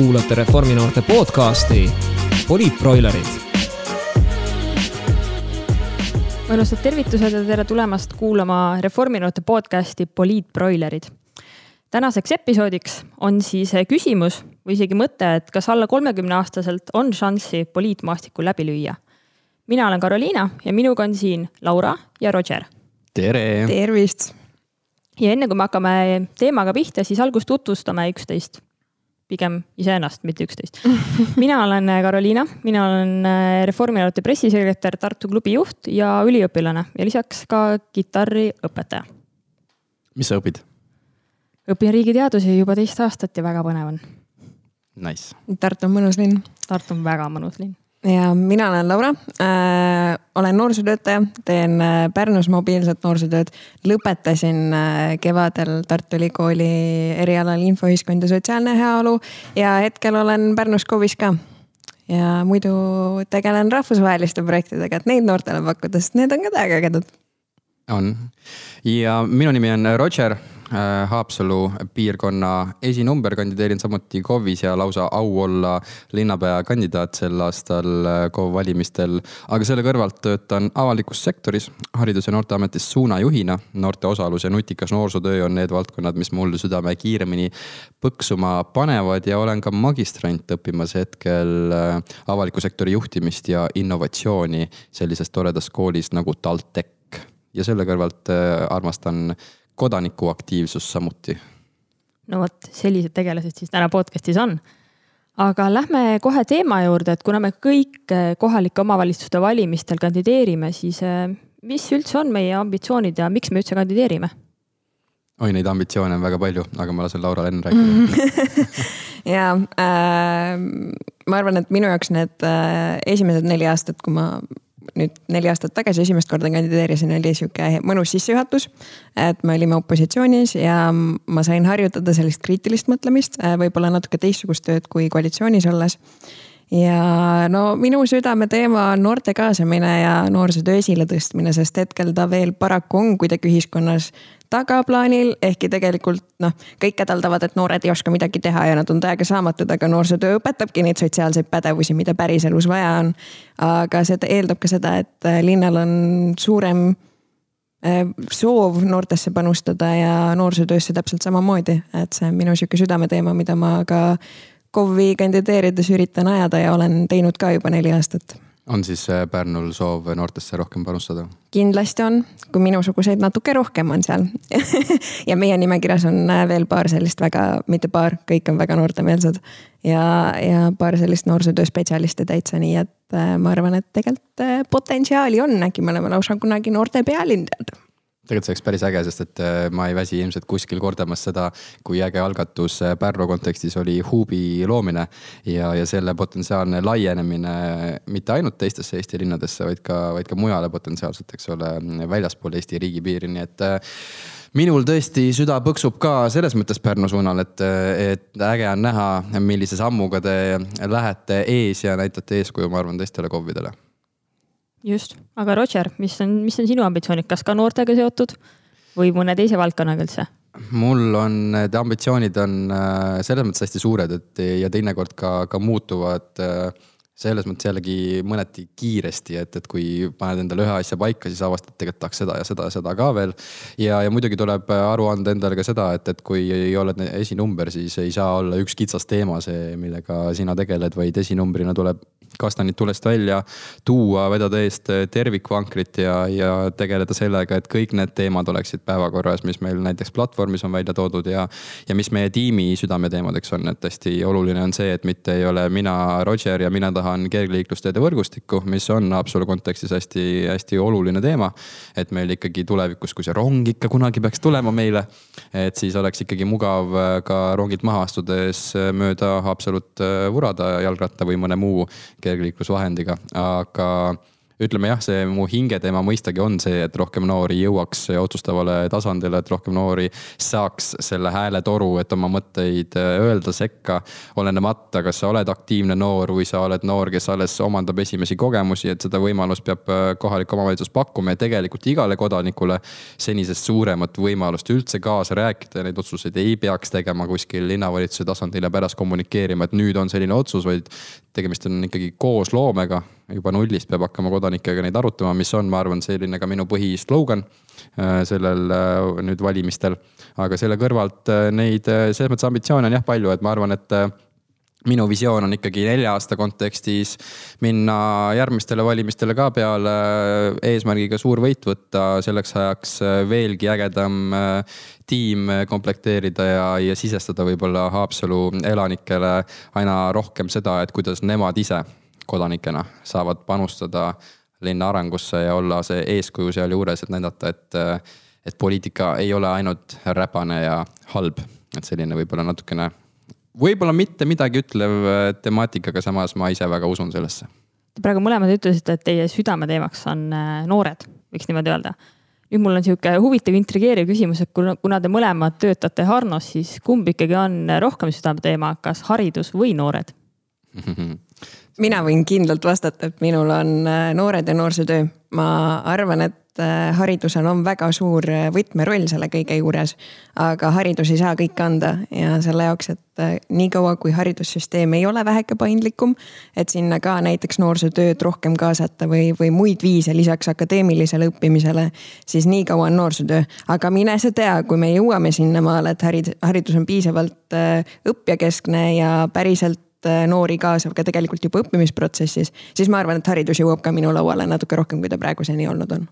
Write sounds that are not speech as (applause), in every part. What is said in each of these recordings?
kuulate Reforminoorte podcasti Poliitbroilerid. mõnusad tervitused ja tere tulemast kuulama Reforminoorte podcasti Poliitbroilerid. tänaseks episoodiks on siis küsimus või isegi mõte, et kas alla kolmekümne aastaselt on šanssi poliitmaastikul läbi lüüa. mina olen Karoliina ja minuga on siin Laura ja Roger. tere! tervist! ja enne kui me hakkame teemaga pihta, siis algust tutvustame üksteist pigem iseennast, mitte üksteist. (laughs) mina olen Karoliina, mina olen äh, Reformierakonna pressisekretär, Tartu klubi juht ja üliõpilane ja lisaks ka kitarriõpetaja. mis sa õpid? õpin riigiteadusi juba teist aastat ja väga põnev on. Nice. Tartu on mõnus linn. Tartu on väga mõnus linn ja mina olen Laura äh,, olen noorsootöötaja, teen äh, Pärnus mobiilset noorsootööd. lõpetasin äh, kevadel Tartu Ülikooli erialal infoühiskond ja sotsiaalne heaolu ja hetkel olen Pärnus KOV-is ka. ja muidu tegelen rahvusvaheliste projektidega, et neid noortele pakkuda, sest need on ka täiega ägedad. On ja minu nimi on Roger Äh, Haapsalu piirkonna esinumber, kandideerin samuti KOV-is ja lausa au olla linnapea kandidaat sel aastal äh, KOV valimistel. aga selle kõrvalt töötan avalikus sektoris Haridus- ja Noorteametis suunajuhina. noorte osalus ja nutikas noorsootöö on need valdkonnad, mis mul südame kiiremini põksuma panevad ja olen ka magistrant õppimas hetkel äh, avaliku sektori juhtimist ja innovatsiooni sellises toredas koolis nagu TalTech ja selle kõrvalt armastan kodanikuaktiivsus samuti. no vot, sellised tegelased siis täna podcast'is on. aga lähme kohe teema juurde, et kuna me kõik eh, kohalike omavalitsuste valimistel kandideerime, siis eh, mis üldse on meie ambitsioonid ja miks me üldse kandideerime? oi, neid ambitsioone on väga palju, aga ma lasen Laural enne rääkida (laughs) ja äh, ma arvan, et minu jaoks need äh, esimesed neli aastat, kui ma nüüd neli aastat tagasi esimest korda kandideerisin, oli sihuke mõnus sissejuhatus. et me olime opositsioonis ja ma sain harjutada sellist kriitilist mõtlemist, võib-olla natuke teistsugust tööd kui koalitsioonis olles ja no minu südameteema on noorte kaasamine ja noorsootöö esiletõstmine, sest hetkel ta veel paraku on kuidagi ühiskonnas tagaplaanil, ehkki tegelikult noh, kõik hädaldavad, et noored ei oska midagi teha ja nad on täiega saamatud, aga noorsootöö õpetabki neid sotsiaalseid pädevusi, mida päriselus vaja on. aga see eeldab ka seda, et äh, linnal on suurem äh, soov noortesse panustada ja noorsootöösse täpselt samamoodi, et see on minu sihuke südameteema, mida ma ka KOV-i kandideerides üritan ajada ja olen teinud ka juba neli aastat on siis äh, Pärnul soov noortesse rohkem panustada? kindlasti on, kui minusuguseid natuke rohkem on seal (laughs) ja meie nimekirjas on äh, veel paar sellist väga, mitte paar, kõik on väga noortemeelsed. ja, ja paar sellist noorsootöö spetsialisti täitsa, nii et äh, ma arvan, et tegelikult potentsiaali on, äkki me oleme lausa kunagi noorte pealinn tead tegelikult see oleks päris äge, sest et äh, ma ei väsi ilmselt kuskil kordamas seda, kui äge algatus äh, Pärnu kontekstis oli Huubi loomine. ja, ja selle potentsiaalne laienemine mitte ainult teistesse Eesti linnadesse, vaid ka, vaid ka mujale potentsiaalselt, eks ole, väljaspool Eesti riigipiiri, nii et äh, minul tõesti süda põksub ka selles mõttes Pärnu suunal, et, et äge on näha, millise sammuga te lähete ees ja näitate eeskuju, ma arvan, teistele KOV-idele just, aga Roger, mis on, mis on sinu ambitsioonid, kas ka noortega seotud või mõne teise valdkonnaga üldse? mul on, need ambitsioonid on äh, selles mõttes hästi suured, et ja teinekord ka, ka muutuvad äh, selles mõttes jällegi mõneti kiiresti, et, et kui paned endale ühe asja paika, siis avastad, tegelikult tahaks seda ja seda ja seda ka veel. ja, ja muidugi tuleb aru anda endale ka seda, et, et kui ei ole esinumber, siis ei saa olla üks kitsas teema see, millega sina tegeled, vaid esinumbrina tuleb kastanid tulest välja tuua, vedada eest tervikvankrit ja, ja tegeleda sellega, et kõik need teemad oleksid päevakorras, mis meil näiteks platvormis on välja toodud ja, ja mis meie tiimi südameteemadeks on, et hästi oluline on see, et mitte ei ole mina Roger ja mina tahan kergliiklusteede võrgustikku, mis on Haapsalu kontekstis hästi-hästi oluline teema. et meil ikkagi tulevikus, kui see rong ikka kunagi peaks tulema meile, et siis oleks ikkagi mugav äh, ka rongilt maha astudes äh, mööda Haapsalut äh, vurada jalgratta või mõne muu kergliiklusvahendiga, aga ütleme jah, see mu hingeteema mõistagi on see, et rohkem noori jõuaks otsustavale tasandile, et rohkem noori saaks selle hääletoru, et oma mõtteid äh, öelda sekka. olenemata, kas sa oled aktiivne noor või sa oled noor, kes alles omandab esimesi kogemusi, et seda võimalust peab äh, kohalik omavalitsus pakkuma ja tegelikult igale kodanikule senisest suuremat võimalust üldse kaasa rääkida ja neid otsuseid ei peaks tegema kuskil linnavalitsuse tasandil ja pärast kommunikeerima, et nüüd on selline otsus, vaid tegemist on ikkagi koosloomega juba nullist peab hakkama kodanikega neid arutama, mis on, ma arvan, selline ka minu põhislogan äh, sellel äh, nüüd valimistel. aga selle kõrvalt äh, neid selles mõttes ambitsioone on jah palju, et ma arvan, et minu visioon on ikkagi nelja aasta kontekstis minna järgmistele valimistele ka peale eesmärgiga suur võit võtta, selleks ajaks veelgi ägedam tiim komplekteerida ja, ja sisestada võib-olla Haapsalu elanikele aina rohkem seda, et kuidas nemad ise kodanikena saavad panustada linna arengusse ja olla see eeskuju sealjuures, et näidata, et, et poliitika ei ole ainult räpane ja halb. et selline võib-olla natukene, võib-olla mitte midagi ütlev temaatika, aga samas ma ise väga usun sellesse. Te praegu mõlemad ütlesite, et teie südameteemaks on äh, noored, võiks niimoodi öelda. nüüd mul on sihuke huvitav intrigeeriv küsimus, et kuna, kuna te mõlemad töötate Harnos, siis kumb ikkagi on rohkem südameteema, kas haridus või noored (laughs) mina võin kindlalt vastata, et minul on äh, noored ja noorsootöö. ma arvan, et äh, haridusel on väga suur äh, võtmeroll selle kõige juures. aga haridus ei saa kõike anda ja selle jaoks, et niikaua kui haridussüsteem ei ole väheke paindlikum. et sinna ka näiteks noorsootööd rohkem kaasata või, või muid viise lisaks akadeemilisele õppimisele. siis nii kaua on noorsootöö, aga mine sa tea, kui me jõuame sinnamaale, et haridus, haridus on piisavalt õppjakeskne ja päriselt noori kaasav ka tegelikult juba õppimisprotsessis, siis ma arvan, et haridus jõuab ka minu lauale natuke rohkem, kui ta praeguseni olnud on.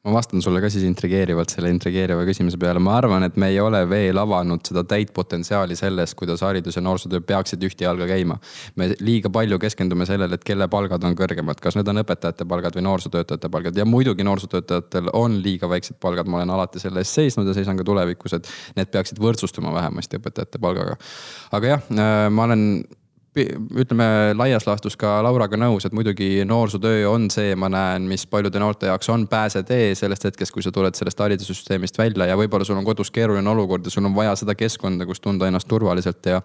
Ma vastan sulle ka siis intrigeerivalt selle intrigeeriva küsimuse peale, ma arvan, et me ei ole veel avanud seda täit potentsiaali sellest, kuidas haridus ja noorsootöö peaksid ühte jalga käima. me liiga palju keskendume sellele, et kelle palgad on kõrgemad, kas need on õpetajate palgad või noorsootöötajate palgad? Ja muidugi noorsootöötajatel on liiga väiksed palgad, ma olen alati selle eest seisnud ja seisan ka tulevikus, et need peaksid võrdsustuma vähemasti õpetajate palgaga. aga jah, äh, ma olen ütleme laias laastus ka Lauraga nõus, et muidugi noorsootöö on see, ma näen, mis paljude noorte jaoks on pääsetee sellest hetkest, kui sa tuled sellest haridussüsteemist välja ja võib-olla sul on kodus keeruline olukord ja sul on vaja seda keskkonda, kus tunda ennast turvaliselt ja.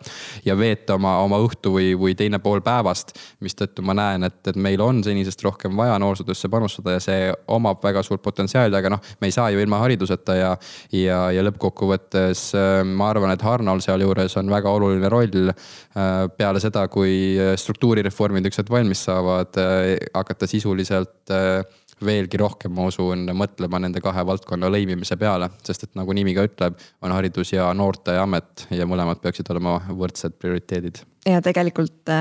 ja veeta oma, oma õhtu või, või teine pool päevast. mistõttu ma näen, et, et meil on senisest rohkem vaja noorsootöösse panustada ja see omab väga suurt potentsiaali, aga noh, me ei saa ju ilma hariduseta ja. ja, ja lõppkokkuvõttes äh, ma arvan, et Harnol sealjuures on väga oluline roll äh, peale seda, kui äh, struktuurireformid ükskord valmis saavad, äh, hakata sisuliselt äh, veelgi rohkem, ma usun, mõtlema nende kahe valdkonna lõimimise peale, sest et nagu nimi ka ütleb, on haridus ja noorteamet ja mõlemad peaksid olema võrdsed prioriteedid. ja tegelikult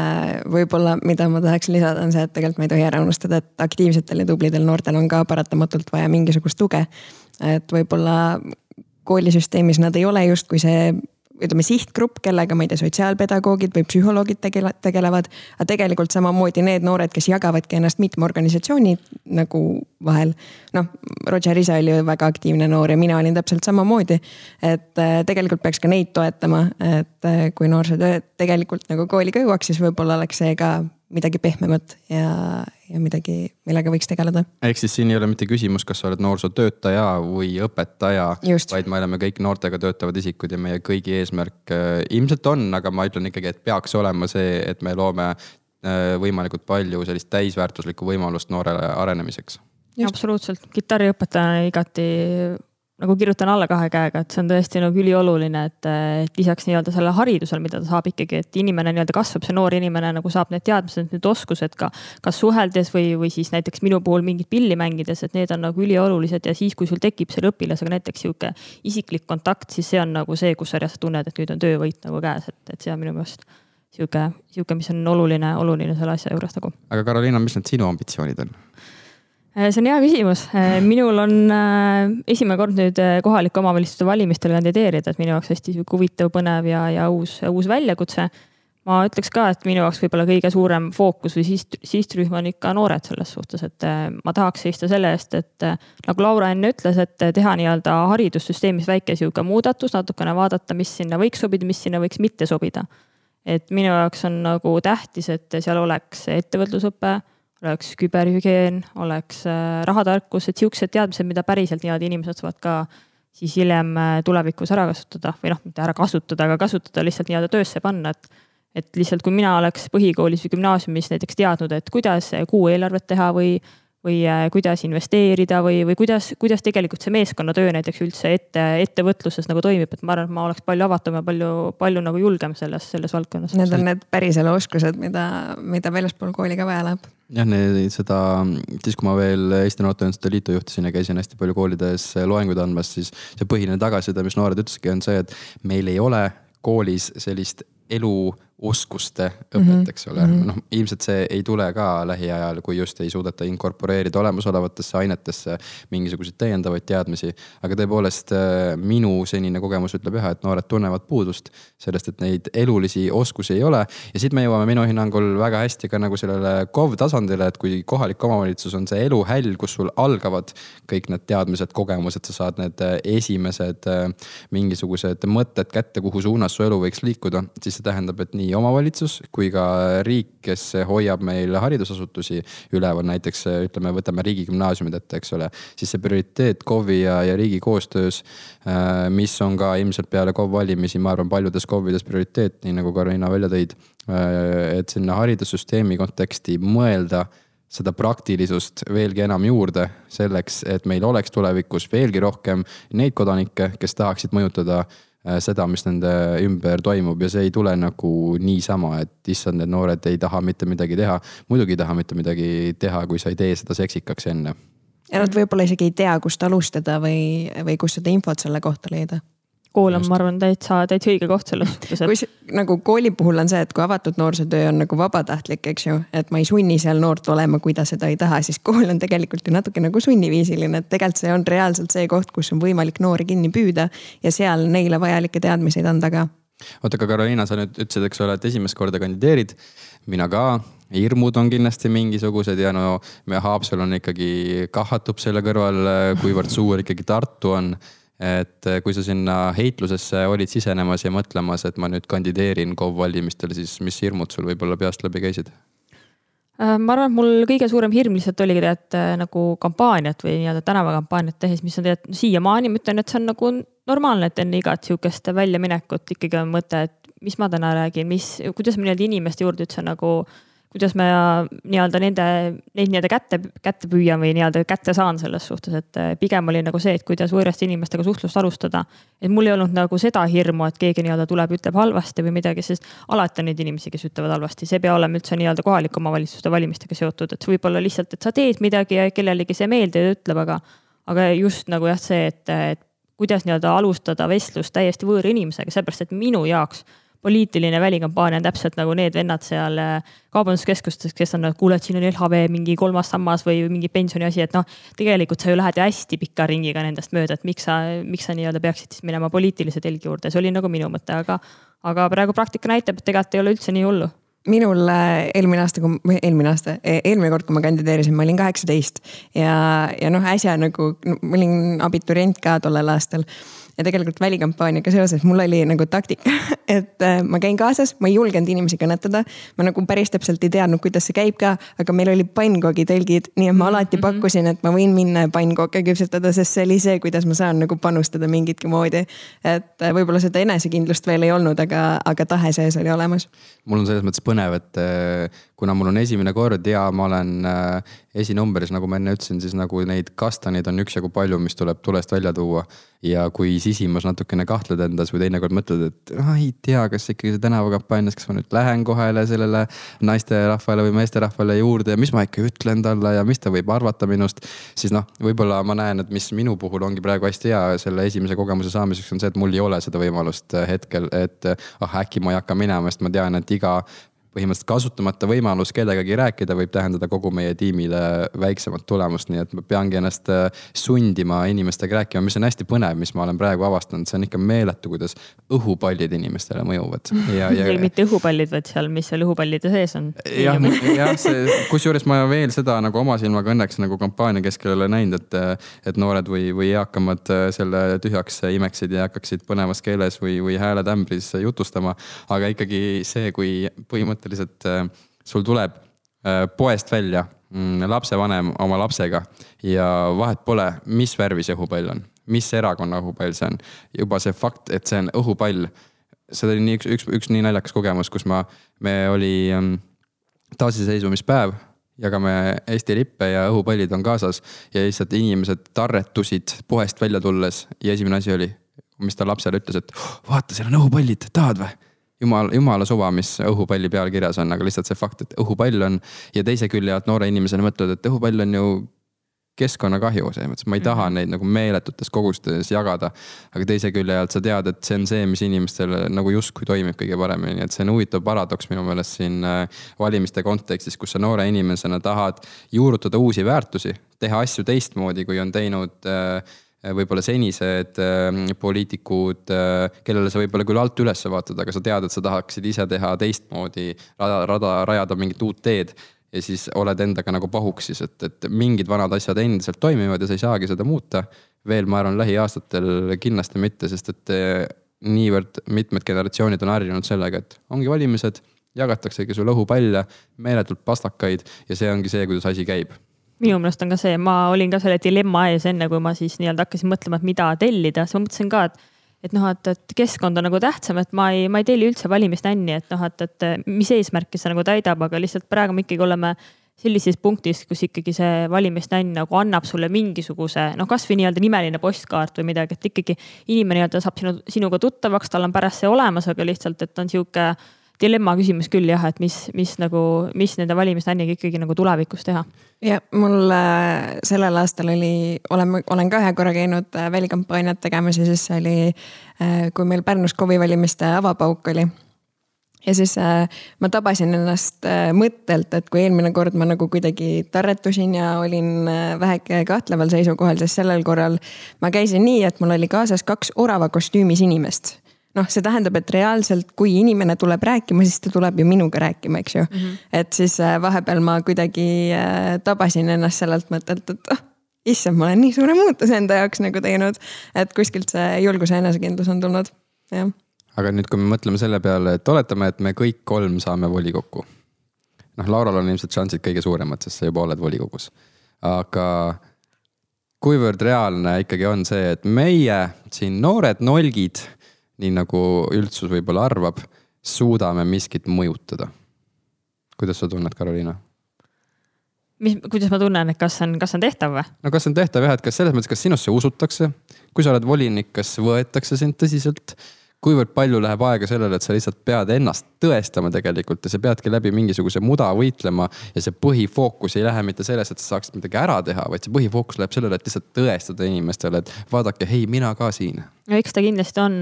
võib-olla, mida ma tahaks lisada, on see, et tegelikult me ei tohi ära unustada, et aktiivsetel ja tublidel noortel on ka paratamatult vaja mingisugust tuge. et võib-olla koolisüsteemis nad ei ole justkui see ütleme sihtgrupp, kellega ma ei tea, sotsiaalpedagoogid või psühholoogid tegele, tegelevad. aga tegelikult samamoodi need noored, kes jagavadki ennast mitme organisatsiooni nagu vahel. noh, Roger ise oli ju väga aktiivne noor ja mina olin täpselt samamoodi. et äh, tegelikult peaks ka neid toetama, et äh, kui noorsootöö tegelikult nagu kooli ka jõuaks, siis võib-olla oleks see ka midagi pehmemat ja, ja midagi, millega võiks tegeleda. ehk siis siin ei ole mitte küsimus, kas sa oled noorsootöötaja või õpetaja, vaid me oleme kõik noortega töötavad isikud ja meie kõigi eesmärk äh, ilmselt on, aga ma ütlen ikkagi, et peaks olema see, et me loome äh, võimalikult palju sellist täisväärtuslikku võimalust noorele arenemiseks. absoluutselt, kitarriõpetajana igati nagu kirjutan alla kahe käega, et see on tõesti nagu ülioluline, et, et lisaks nii-öelda sellele haridusele, mida ta saab ikkagi, et inimene nii-öelda kasvab, see noor inimene nagu saab need teadmised, need oskused ka. kas suheldes või, või siis näiteks minu puhul mingit pilli mängides, et need on nagu üliolulised ja siis, kui sul tekib selle õpilasega näiteks sihuke isiklik kontakt, siis see on nagu see, kus sa reaalselt tunned, et nüüd on töövõit nagu käes, et, et see on minu meelest sihuke, sihuke, mis on oluline, oluline selle asja juures nagu. aga Karoliina, mis need sinu ambitsioonid on? Äh, see on hea küsimus. Äh, minul on äh, esimene kord nüüd kohalike omavalitsuste valimistel kandideerida, et minu jaoks hästi sihuke huvitav, põnev ja, ja uus, uus väljakutse. ma ütleks ka, et minu jaoks võib-olla kõige suurem fookus või siht, sihtrühm on ikka noored selles suhtes, et ma tahaks seista selle eest, et nagu Laura enne ütles, et teha nii-öelda haridussüsteemis väike sihuke muudatus, natukene vaadata, mis sinna võiks sobida, mis sinna võiks mitte sobida. et minu jaoks on nagu tähtis, et seal oleks ettevõtlusõpe oleks küberhügieen, oleks äh, rahatarkus, et siuksed teadmised, mida päriselt niimoodi inimesed saavad ka siis hiljem äh, tulevikus ära kasutada või noh, mitte ära kasutada, aga kasutada lihtsalt nii-öelda töösse panna, et. et lihtsalt, kui mina oleks põhikoolis või gümnaasiumis näiteks teadnud, et kuidas kuu eelarvet teha või või äh, kuidas investeerida või, või kuidas, kuidas tegelikult see meeskonnatöö näiteks üldse ette, ettevõtluses nagu toimib, et ma arvan, et ma oleks palju avatum ja palju, palju nagu julgem selles, selles valdkonnas. Need on need päriselu oskused, mida, mida väljaspool kooli ka vaja läheb. jah, seda, siis kui ma veel Eesti Noorteühenduste Liitu juhtisin ja käisin hästi palju koolides loenguid andmas, siis see põhiline tagasiside, mis noored ütlesidki, on see, et meil ei ole koolis sellist eluoskuste õpet mm, -hmm. eks ole mm -hmm., noh ilmselt see ei tule ka lähiajal, kui just ei suudeta inkorporeerida olemasolevatesse ainetesse mingisuguseid täiendavaid teadmisi. aga tõepoolest äh, minu senine kogemus ütleb jah, et noored tunnevad puudust sellest, et neid elulisi oskusi ei ole. ja siit me jõuame minu hinnangul väga hästi ka nagu sellele KOV tasandile, et kui kohalik omavalitsus on see eluhäll, kus sul algavad kõik need teadmised, kogemused, sa saad need äh, esimesed äh, mingisugused mõtted kätte, kuhu suunas su elu võiks liikuda, siis see tähendab, et nii omavalitsus kui ka riik, kes hoiab meil haridusasutusi üleval, näiteks ütleme, võtame riigigümnaasiumid ette, eks ole. siis see prioriteet KOV-i ja, ja riigi koostöös, äh, mis on ka ilmselt peale KOV valimisi, ma arvan, paljudes KOV-ides prioriteet, nii nagu Karoliina välja tõid. Äh, et sinna haridussüsteemi konteksti mõelda seda praktilisust veelgi enam juurde selleks, et meil oleks tulevikus veelgi rohkem neid kodanikke, kes tahaksid mõjutada seda, mis nende ümber toimub ja see ei tule nagu niisama, et issand, need noored ei taha mitte midagi teha. muidugi ei taha mitte midagi teha, kui sa ei tee seda seksikaks enne. ja nad võib-olla isegi ei tea, kust alustada või, või kust seda infot selle kohta leida kool on, ma arvan, täitsa, täitsa õige koht selles (laughs) suhtes et.... kui nagu kooli puhul on see, et kui avatud noorsootöö on nagu vabatahtlik, eks ju, et ma ei sunni seal noort olema, kui ta seda ei taha, siis kool on tegelikult ju natuke nagu sunniviisiline, et tegelikult see on reaalselt see koht, kus on võimalik noori kinni püüda ja seal neile vajalikke teadmiseid anda ka. oota, aga Karoliina, sa nüüd ütlesid, eks ole, et esimest korda kandideerid, mina ka. Hirmud on kindlasti mingisugused ja no me Haapsalu on ikkagi kahvatub selle kõrval, kuivõrd suur ikkagi Tartu on et eh, kui sa sinna heitlusesse olid sisenemas ja mõtlemas, et ma nüüd kandideerin KOV valimistel, siis mis hirmud sul võib-olla peast läbi käisid? Äh, ma arvan, et mul kõige suurem hirm lihtsalt oligi tegelikult äh, nagu kampaaniat või nii-öelda tänavakampaaniat tehes, mis on tegelikult siiamaani ma ütlen, et see on nagu normaalne, et enne igat sihukest väljaminekut ikkagi on mõte, et mis ma täna räägin, mis, kuidas ma nii-öelda inimeste juurde üldse nagu äh, kuidas ma nii-öelda nende, neid nii-öelda kätte, kätte püüan või nii-öelda kätte saan selles suhtes, et eh, pigem oli nagu see, et kuidas võõraste inimestega suhtlust alustada. et mul ei olnud nagu seda hirmu, et keegi nii-öelda tuleb, ütleb halvasti või midagi, sest alati on neid inimesi, kes ütlevad halvasti, see ei pea olema üldse nii-öelda kohalike omavalitsuste valimistega seotud, et võib-olla lihtsalt, et sa teed midagi ja kellelegi see ei meeldi ja ütleb, aga, aga just nagu jah, see, et, et kuidas nii-öelda alustada vestlust täiesti võõra inimesega, sellepärast et minu jaoks poliitiline välikampaania on täpselt nagu need vennad seal äh, kaubanduskeskustes, kes on, kuule, et siin on LHV mingi kolmas sammas või mingi pensioni asi, et noh. tegelikult sa ju lähed hästi pika ringiga nendest mööda, et miks sa, miks sa nii-öelda peaksid siis minema poliitilise telgi juurde, see oli nagu minu mõte, aga. aga praegu praktika näitab, et tegelikult ei ole üldse nii hullu minul äh, eelmine aasta, kui, eelmine aasta, e-, eelmine kord, kui ma kandideerisin, ma olin kaheksateist ja, ja noh, äsja nagu ma olin abiturient ka tollel aastal ja tegelikult välikampaaniaga seoses mul oli nagu taktika, (laughs) et äh, ma käin kaasas, ma ei julgenud inimesi kõnetada. ma nagu päris täpselt ei teadnud, kuidas see käib ka, aga meil oli pannkoogi telgid, nii et ma alati mhm. pakkusin, et ma võin minna ja pannkooke küpsetada, sest see oli see, kuidas ma saan nagu panustada mingitki moodi. et äh, võib-olla seda enesekindlust veel ei olnud, aga, aga tahe sees oli olemas. mul on selles mõttes põnev, et äh, kuna mul on esimene kord ja ma olen esinumbris, nagu ma enne ütlesin, siis nagu neid kastaneid on üksjagu palju, mis tuleb tulest välja tuua ja kui sisimas natukene kahtled endas või teinekord mõtled, et ah, ei tea, kas ikkagi see tänavakampaanias, kas ma nüüd lähen kohe sellele naisterahvale või meesterahvale juurde ja mis ma ikka ütlen talle ja mis ta võib arvata minust. siis noh, võib-olla ma näen, et mis minu puhul ongi praegu hästi hea selle esimese kogemuse saamiseks on see, et mul ei ole seda võimalust hetkel, et ah äkki ma ei hakka minema, sest ma tean, et iga põhimõtteliselt kasutamata võimalus kellegagi rääkida võib tähendada kogu meie tiimile väiksemat tulemust, nii et ma peangi ennast äh, sundima inimestega rääkima, mis on hästi põnev, mis ma olen praegu avastanud, see on ikka meeletu, kuidas õhupallid inimestele mõjuvad. ja, ja. mitte õhupallid, vaid seal, mis seal õhupallide sees on. jah, (laughs) jah, see, kusjuures ma veel seda nagu oma silmaga õnneks nagu kampaania keskel ei ole näinud, et, et noored või, või eakamad äh, selle tühjaks imeksid ja hakkaksid põnevas keeles või, või hääletämbris jutustama. aga ikkagi see, kui põhimõtteliselt põhimõtteliselt äh, sul tuleb äh, poest välja mm, lapsevanem oma lapsega ja vahet pole, mis värvi see õhupall on, mis erakonna õhupall see on. juba see fakt, et see on õhupall, see oli nii üks, üks, üks nii naljakas kogemus, kus ma, me oli ähm, taasiseseisvumispäev jagame Eesti lippe ja õhupallid on kaasas ja lihtsalt inimesed tarretusid poest välja tulles ja esimene asi oli, mis ta lapsele ütles, et vaata, seal on õhupallid, tahad või? Jumal, jumala suva, mis õhupalli peal kirjas on, aga lihtsalt see fakt, et õhupall on ja teise külje alt noore inimesena mõtled, et õhupall on ju keskkonnakahju, selles mõttes ma ei taha mhm. neid nagu meeletutes kogustes jagada. aga teise külje alt sa tead, et see on see, mis inimestele nagu justkui toimib kõige paremini, et see on huvitav paradoks minu meelest siin äh, valimiste kontekstis, kus sa noore inimesena tahad juurutada uusi väärtusi, teha asju teistmoodi, kui on teinud äh, võib-olla senised äh, poliitikud, kellele sa võib-olla küll alt üles vaatad, aga sa tead, et sa tahaksid ise teha teistmoodi, rada, rada, rajada mingit uut teed ja siis oled endaga nagu pahuksis, et, et mingid vanad asjad endiselt toimivad ja sa ei saagi seda muuta. veel, ma arvan, lähiaastatel kindlasti mitte, sest et niivõrd mitmed generatsioonid on harjunud sellega, et ongi valimised, jagataksegi sulle õhupalle, meeletult pastakaid ja see ongi see, kuidas asi käib minu meelest on ka see, ma olin ka selle dilemma ees, enne kui ma siis nii-öelda hakkasin mõtlema, et mida tellida, siis ma mõtlesin ka, et et noh, et, et keskkond on nagu tähtsam, et ma ei, ma ei telli üldse valimisnänni, et noh, et, et mis eesmärki see nagu täidab, aga lihtsalt praegu me ikkagi oleme sellises punktis, kus ikkagi see valimisnänn nagu annab sulle mingisuguse noh, kasvõi nii-öelda nimeline postkaart või midagi, et ikkagi inimene nii-öelda saab sinu, sinuga tuttavaks, tal on pärast see olemas, aga lihtsalt, et on sihuke dilemma küsimus küll jah, et mis, mis nagu, mis nende valimisnänniga ikkagi nagu tulevikus teha. ja mul äh, sellel aastal oli, olen, olen ka ühe korra käinud äh, välikampaaniat tegemas ja siis see oli, äh, kui meil Pärnus KOV-i valimiste avapauk oli ja siis äh, ma tabasin ennast äh, mõttelt, et kui eelmine kord ma nagu kuidagi tarretusin ja olin äh, väheke kahtleval seisukohal, siis sellel korral ma käisin nii, et mul oli kaasas kaks orava kostüümis inimest noh, see tähendab, et reaalselt, kui inimene tuleb rääkima, siis ta tuleb ju minuga rääkima, eks ju mm. -hmm. et siis äh, vahepeal ma kuidagi äh, tabasin ennast sellelt mõttelt, et oh, issand, ma olen nii suure muutuse enda jaoks nagu teinud. et kuskilt see julgus ja enesekindlus on tulnud, jah. aga nüüd, kui me mõtleme selle peale, et oletame, et me kõik kolm saame volikokku. noh, Laural on ilmselt šansid kõige suuremad, sest sa juba oled volikogus. aga kuivõrd reaalne ikkagi on see, et meie siin noored nolgid nii nagu üldsus võib-olla arvab, suudame miskit mõjutada. kuidas sa tunned, Karoliina? mis, kuidas ma tunnen, et kas on, kas on tehtav või? no kas on tehtav jah, et kas selles mõttes, kas sinusse usutakse, kui sa oled volinik, kas võetakse sind tõsiselt kuivõrd palju läheb aega sellele, et sa lihtsalt pead ennast tõestama tegelikult ja sa peadki läbi mingisuguse muda võitlema. ja see põhifookus ei lähe mitte selles, et sa saaksid midagi ära teha, vaid see põhifookus läheb sellele, et lihtsalt tõestada inimestele, et vaadake, hei, mina ka siin. no eks ta kindlasti on,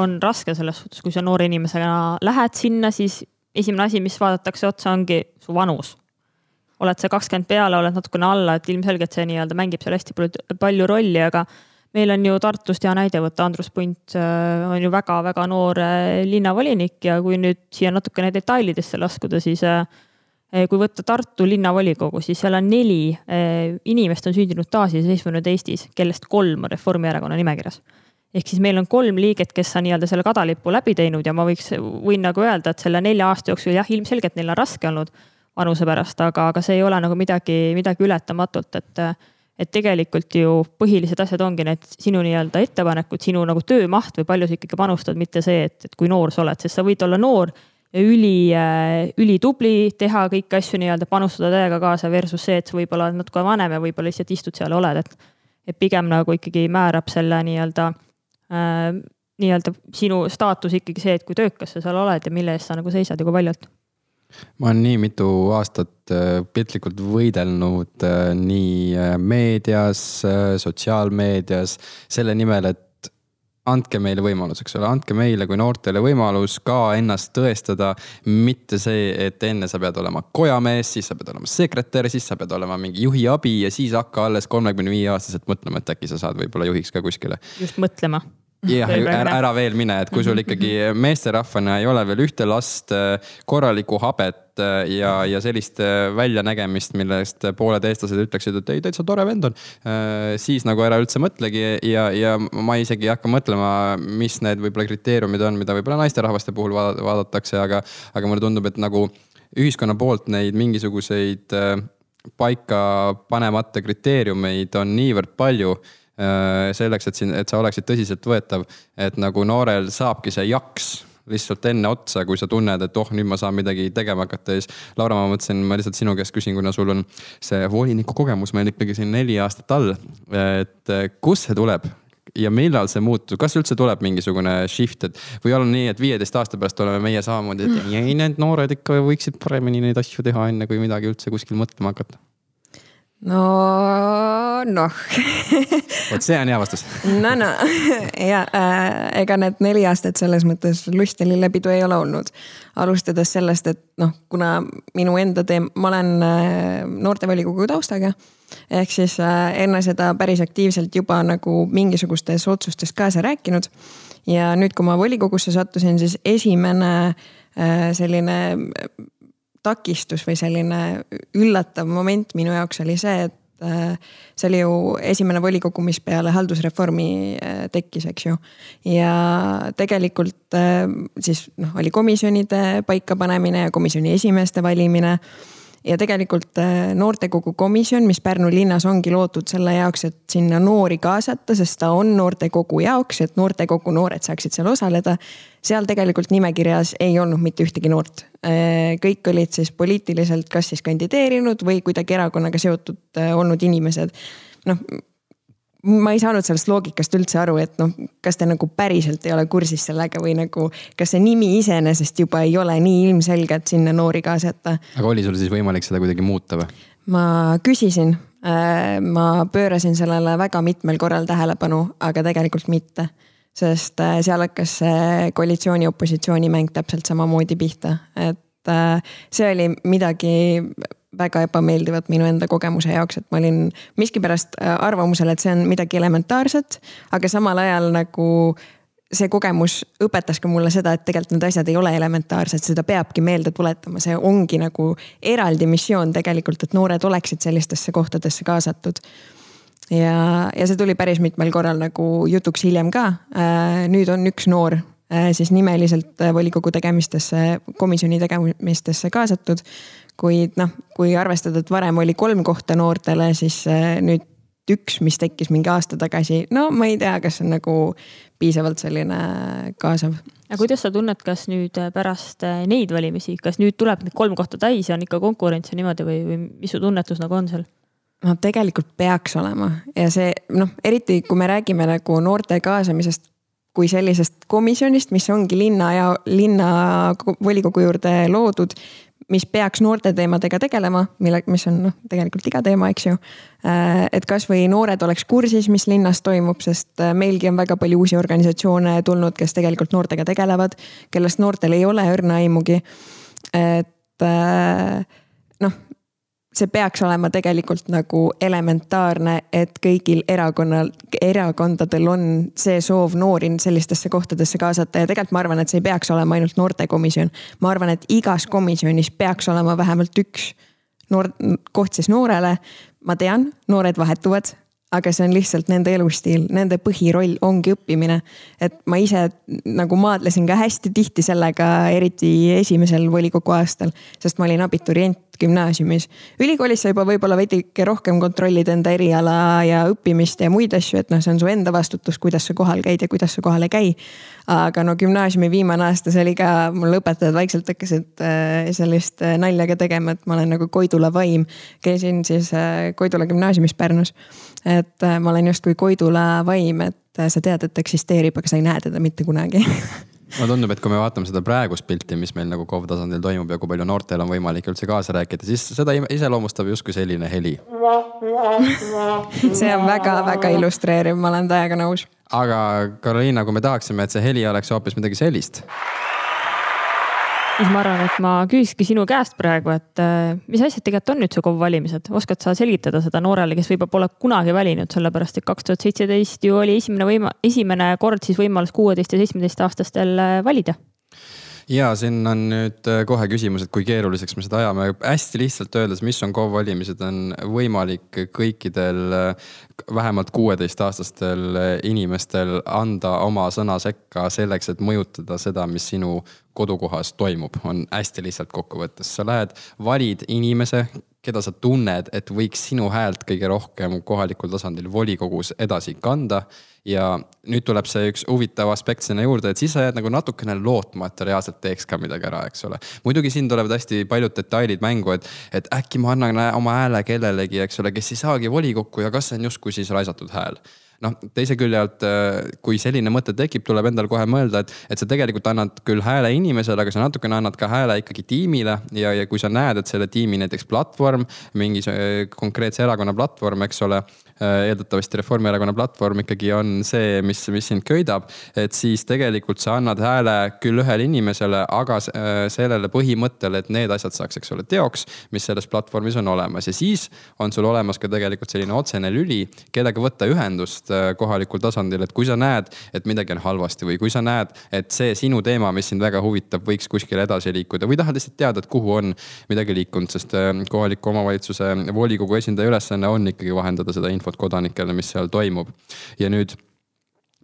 on raske selles suhtes, kui sa noore inimesena lähed sinna, siis esimene asi, mis vaadatakse otsa, ongi su vanus oled sa kakskümmend peale, oled natukene alla, et ilmselgelt see nii-öelda mängib seal hästi palju rolli, aga meil on ju Tartust hea näide võtta, Andrus Punt äh, on ju väga-väga noor äh, linnavolinik ja kui nüüd siia natukene detailidesse laskuda, siis äh, kui võtta Tartu linnavolikogu, siis seal on neli inimest on sündinud taasiseseisvunud Eestis, kellest kolm on Reformierakonna nimekirjas. ehk siis meil on kolm liiget, kes on nii-öelda selle kadalipu läbi teinud ja ma võiks, võin nagu öelda, et selle nelja aasta jooksul jah, ilmselgelt neil on raske olnud vanuse pärast, aga, aga see ei ole nagu midagi, midagi ületamatut, et et tegelikult ju põhilised asjad ongi need sinu nii-öelda ettepanekud, sinu nagu töömaht või palju sa ikkagi panustad, mitte see, et, et kui noor sa oled, sest sa võid olla noor üli, äh, ülitubli, teha kõiki asju nii-öelda, panustada täiega kaasa versus see, et sa võib-olla oled natuke vanem ja võib-olla lihtsalt istud seal ja oled, et. et pigem nagu ikkagi määrab selle nii-öelda äh,, nii-öelda sinu staatus ikkagi see, et kui töökas sa seal oled ja mille eest sa nagu seisad ja kui paljult ma olen nii mitu aastat äh, piltlikult võidelnud äh, nii äh, meedias, sotsiaalmeedias selle nimel, et andke meile võimalus, eks ole, andke meile kui noortele võimalus ka ennast tõestada. mitte see, et enne sa pead olema kojamees, siis sa pead olema sekretär, siis sa pead olema mingi juhi abi ja siis hakka alles kolmekümne viie aastaselt mõtlema, et äkki sa saad võib-olla juhiks ka kuskile. just mõtlema jah, ära, ära veel mine, et kui sul mhm, ikkagi mhm. meesterahvana ei ole veel ühte last, äh, korralikku habet äh, ja, ja sellist äh, väljanägemist, millest pooled eestlased ütleksid, et ei, täitsa tore vend on. siis nagu ära üldse mõtlegi ja, ja ma isegi ei hakka mõtlema, mis need võib-olla kriteeriumid on, mida võib-olla naisterahvaste puhul vaadatakse, aga, aga mulle tundub, et nagu ühiskonna poolt neid mingisuguseid paika panemata kriteeriumeid on niivõrd palju selleks, et siin, et sa oleksid tõsiseltvõetav, et nagu noorel saabki see jaks lihtsalt enne otsa, kui sa tunned, et oh, nüüd ma saan midagi tegema hakata ja siis. Laura, ma mõtlesin, ma lihtsalt sinu käest küsin, kuna sul on see voliniku kogemus meil ikkagi siin neli aastat all. et kust see tuleb, ja millal see muutub, kas üldse tuleb mingisugune shift, et või on nii, et viieteist aasta pärast oleme meie samamoodi, et ei, need noored ikka võiksid paremini neid asju teha, enne kui midagi üldse kuskil mõtlema hakata? No noh vot see on hea vastus (laughs) no no ja äh, ega need neli aastat selles mõttes lust ja lillepidu ei ole olnud. alustades sellest, et noh, kuna minu enda teem-, ma olen äh, noortevolikogu taustaga ehk siis äh, enne seda päris aktiivselt juba nagu mingisugustes otsustes kaasa rääkinud. ja nüüd, kui ma volikogusse sattusin, siis esimene äh, selline äh, takistus või selline üllatav moment minu jaoks oli see, et see oli ju esimene volikogu, mis peale haldusreformi tekkis, eks ju. ja tegelikult siis noh, oli komisjonide paikapanemine ja komisjoni esimeeste valimine ja tegelikult äh, noortekogu komisjon, mis Pärnu linnas ongi loodud selle jaoks, et sinna noori kaasata, sest ta on noortekogu jaoks, et noortekogu noored saaksid seal osaleda. seal tegelikult nimekirjas ei olnud mitte ühtegi noort. Äh, kõik olid siis poliitiliselt kas siis kandideerinud või kuidagi erakonnaga seotud äh, olnud inimesed noh, ma ei saanud sellest loogikast üldse aru, et noh, kas te nagu päriselt ei ole kursis sellega või nagu, kas see nimi iseenesest juba ei ole nii ilmselge, et sinna noori kaasata. aga oli sul siis võimalik seda kuidagi muuta või? ma küsisin, äh, ma pöörasin sellele väga mitmel korral tähelepanu, aga tegelikult mitte. sest äh, seal hakkas see koalitsiooni-opositsiooni mäng täpselt samamoodi pihta, et äh, see oli midagi väga ebameeldivat minu enda kogemuse jaoks, et ma olin miskipärast äh, arvamusel, et see on midagi elementaarset, aga samal ajal nagu see kogemus õpetas ka mulle seda, et tegelikult need asjad ei ole elementaarsed, seda peabki meelde tuletama, see ongi nagu eraldi missioon tegelikult, et noored oleksid sellistesse kohtadesse kaasatud. ja, ja see tuli päris mitmel korral nagu jutuks hiljem ka. Äh, nüüd on üks noor äh, siis nimeliselt volikogu tegemistesse, komisjoni tegemistesse kaasatud kuid noh, kui arvestada, et varem oli kolm kohta noortele, siis äh, nüüd üks, mis tekkis mingi aasta tagasi, no ma ei tea, kas see on nagu piisavalt selline kaasav. aga kuidas sa tunned, kas nüüd pärast äh, neid valimisi, kas nüüd tuleb need kolm kohta täis ja on ikka konkurents ja niimoodi või, või mis su tunnetus nagu on seal? no tegelikult peaks olema ja see noh, eriti kui me räägime nagu noorte kaasamisest kui sellisest komisjonist, mis ongi linna ja linna volikogu juurde loodud, mis peaks noorte teemadega tegelema, mille, mis on noh, tegelikult iga teema, eks ju. Äh, et kasvõi noored oleks kursis, mis linnas toimub, sest äh, meilgi on väga palju uusi organisatsioone tulnud, kes tegelikult noortega tegelevad, kellest noortel ei ole õrna aimugi. et äh, noh see peaks olema tegelikult nagu elementaarne, et kõigil erakonnal, erakondadel on see soov noori sellistesse kohtadesse kaasata ja tegelikult ma arvan, et see ei peaks olema ainult noortekomisjon. ma arvan, et igas komisjonis peaks olema vähemalt üks noor, koht siis noorele. ma tean, noored vahetuvad, aga see on lihtsalt nende elustiil, nende põhiroll ongi õppimine. et ma ise nagu maadlesin ka hästi tihti sellega, eriti esimesel volikogu aastal, sest ma olin abiturient gümnaasiumis. ülikoolis sa juba võib-olla veidike rohkem kontrollid enda eriala ja õppimist ja muid asju, et noh, see on su enda vastutus, kuidas sa kohal käid ja kuidas sa kohal ei käi. aga no gümnaasiumi viimane aasta, see oli ka, mul õpetajad vaikselt hakkasid äh, sellist äh, nalja ka tegema, et ma olen nagu Koidula vaim. käisin siis äh, Koidula gümnaasiumis Pärnus. et ma olen justkui Koidula vaim, et sa tead, et eksisteerib, aga sa ei näe teda mitte kunagi (laughs) mulle tundub, et kui me vaatame seda praegust pilti, mis meil nagu KOV tasandil toimub ja kui palju noortel on võimalik üldse kaasa rääkida, siis seda iseloomustab justkui selline heli. see on väga-väga illustreeriv, ma olen täiega nõus. aga Karoliina, kui me tahaksime, et see heli oleks hoopis midagi sellist siis ma arvan, et ma küsiski sinu käest praegu, et äh, mis asjad tegelikult on üldse KOV valimised, oskad sa selgitada seda noorele, kes võib-olla pole kunagi valinud, sellepärast et kaks tuhat seitseteist ju oli esimene võima-, esimene kord siis võimalus kuueteist ja seitsmeteistaastastel äh, valida ja siin on nüüd äh, kohe küsimus, et kui keeruliseks me seda ajame, hästi lihtsalt öeldes, mis on KOV valimised, on võimalik kõikidel äh, vähemalt kuueteistaastastel äh, inimestel anda oma sõna sekka selleks, et mõjutada seda, mis sinu kodukohas toimub, on hästi lihtsalt kokkuvõttes, sa lähed, valid inimese, keda sa tunned, et võiks sinu häält kõige rohkem kohalikul tasandil volikogus edasi kanda ja nüüd tuleb see üks huvitav aspekt sinna juurde, et siis sa jääd nagu natukene lootma, et ta reaalselt teeks ka midagi ära, eks ole. muidugi siin tulevad hästi paljud detailid mängu, et, et äkki ma annan oma hääle kellelegi, eks ole, kes ei saagi volikokku ja kas see on justkui siis raisatud hääl noh, teise külje alt, äh, kui selline mõte tekib, tuleb endal kohe mõelda, et, et sa tegelikult annad küll hääle inimesele, aga sa natukene annad ka hääle ikkagi tiimile. ja, ja kui sa näed, et selle tiimi näiteks platvorm, mingi äh, konkreetse erakonna platvorm, eks ole Äh, eeldatavasti Reformierakonna platvorm ikkagi on see, mis, mis sind köidab. et siis tegelikult sa annad hääle küll ühele inimesele, aga sellele põhimõttele, et need asjad saaks, eks ole, teoks, mis selles platvormis on olemas ja siis on sul olemas ka tegelikult selline otsene lüli, kellega võtta ühendust äh, kohalikul tasandil, et kui sa näed, et midagi on halvasti või kui sa näed, et see sinu teema, mis sind väga huvitab, võiks kuskile edasi liikuda või tahad lihtsalt teada, et kuhu on midagi liikunud, sest kohaliku omavalitsuse volikogu esindaja ülesanne on ikkagi vahendada seda infot kodanikele, mis seal toimub. ja nüüd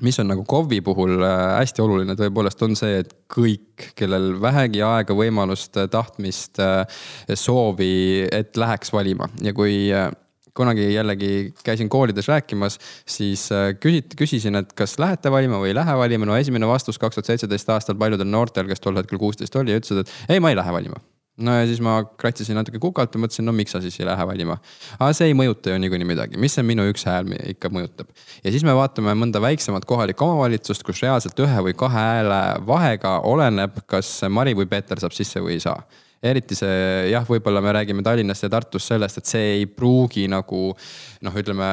mis on nagu KOV-i puhul äh, hästi oluline tõepoolest on see, et kõik, kellel vähegi aega, võimalust, äh, tahtmist, äh, soovi, et läheks valima ja kui kunagi jällegi käisin koolides rääkimas, siis küsiti, küsisin, et kas lähete valima või ei lähe valima. no esimene vastus kaks tuhat seitseteist aastal paljudel noortel, kes tol hetkel kuusteist oli, ütlesid, et ei, ma ei lähe valima no ja siis ma kratsisin natuke kukalt ja mõtlesin, no miks sa siis ei lähe valima. aga see ei mõjuta ju niikuinii midagi, mis see minu üks hääl ikka mõjutab. ja siis me vaatame mõnda väiksemat kohalikku omavalitsust, kus reaalselt ühe või kahe hääle vahega oleneb, kas Mari või Peeter saab sisse või ei saa eriti see jah, võib-olla me räägime Tallinnast ja Tartust sellest, et see ei pruugi nagu noh, ütleme,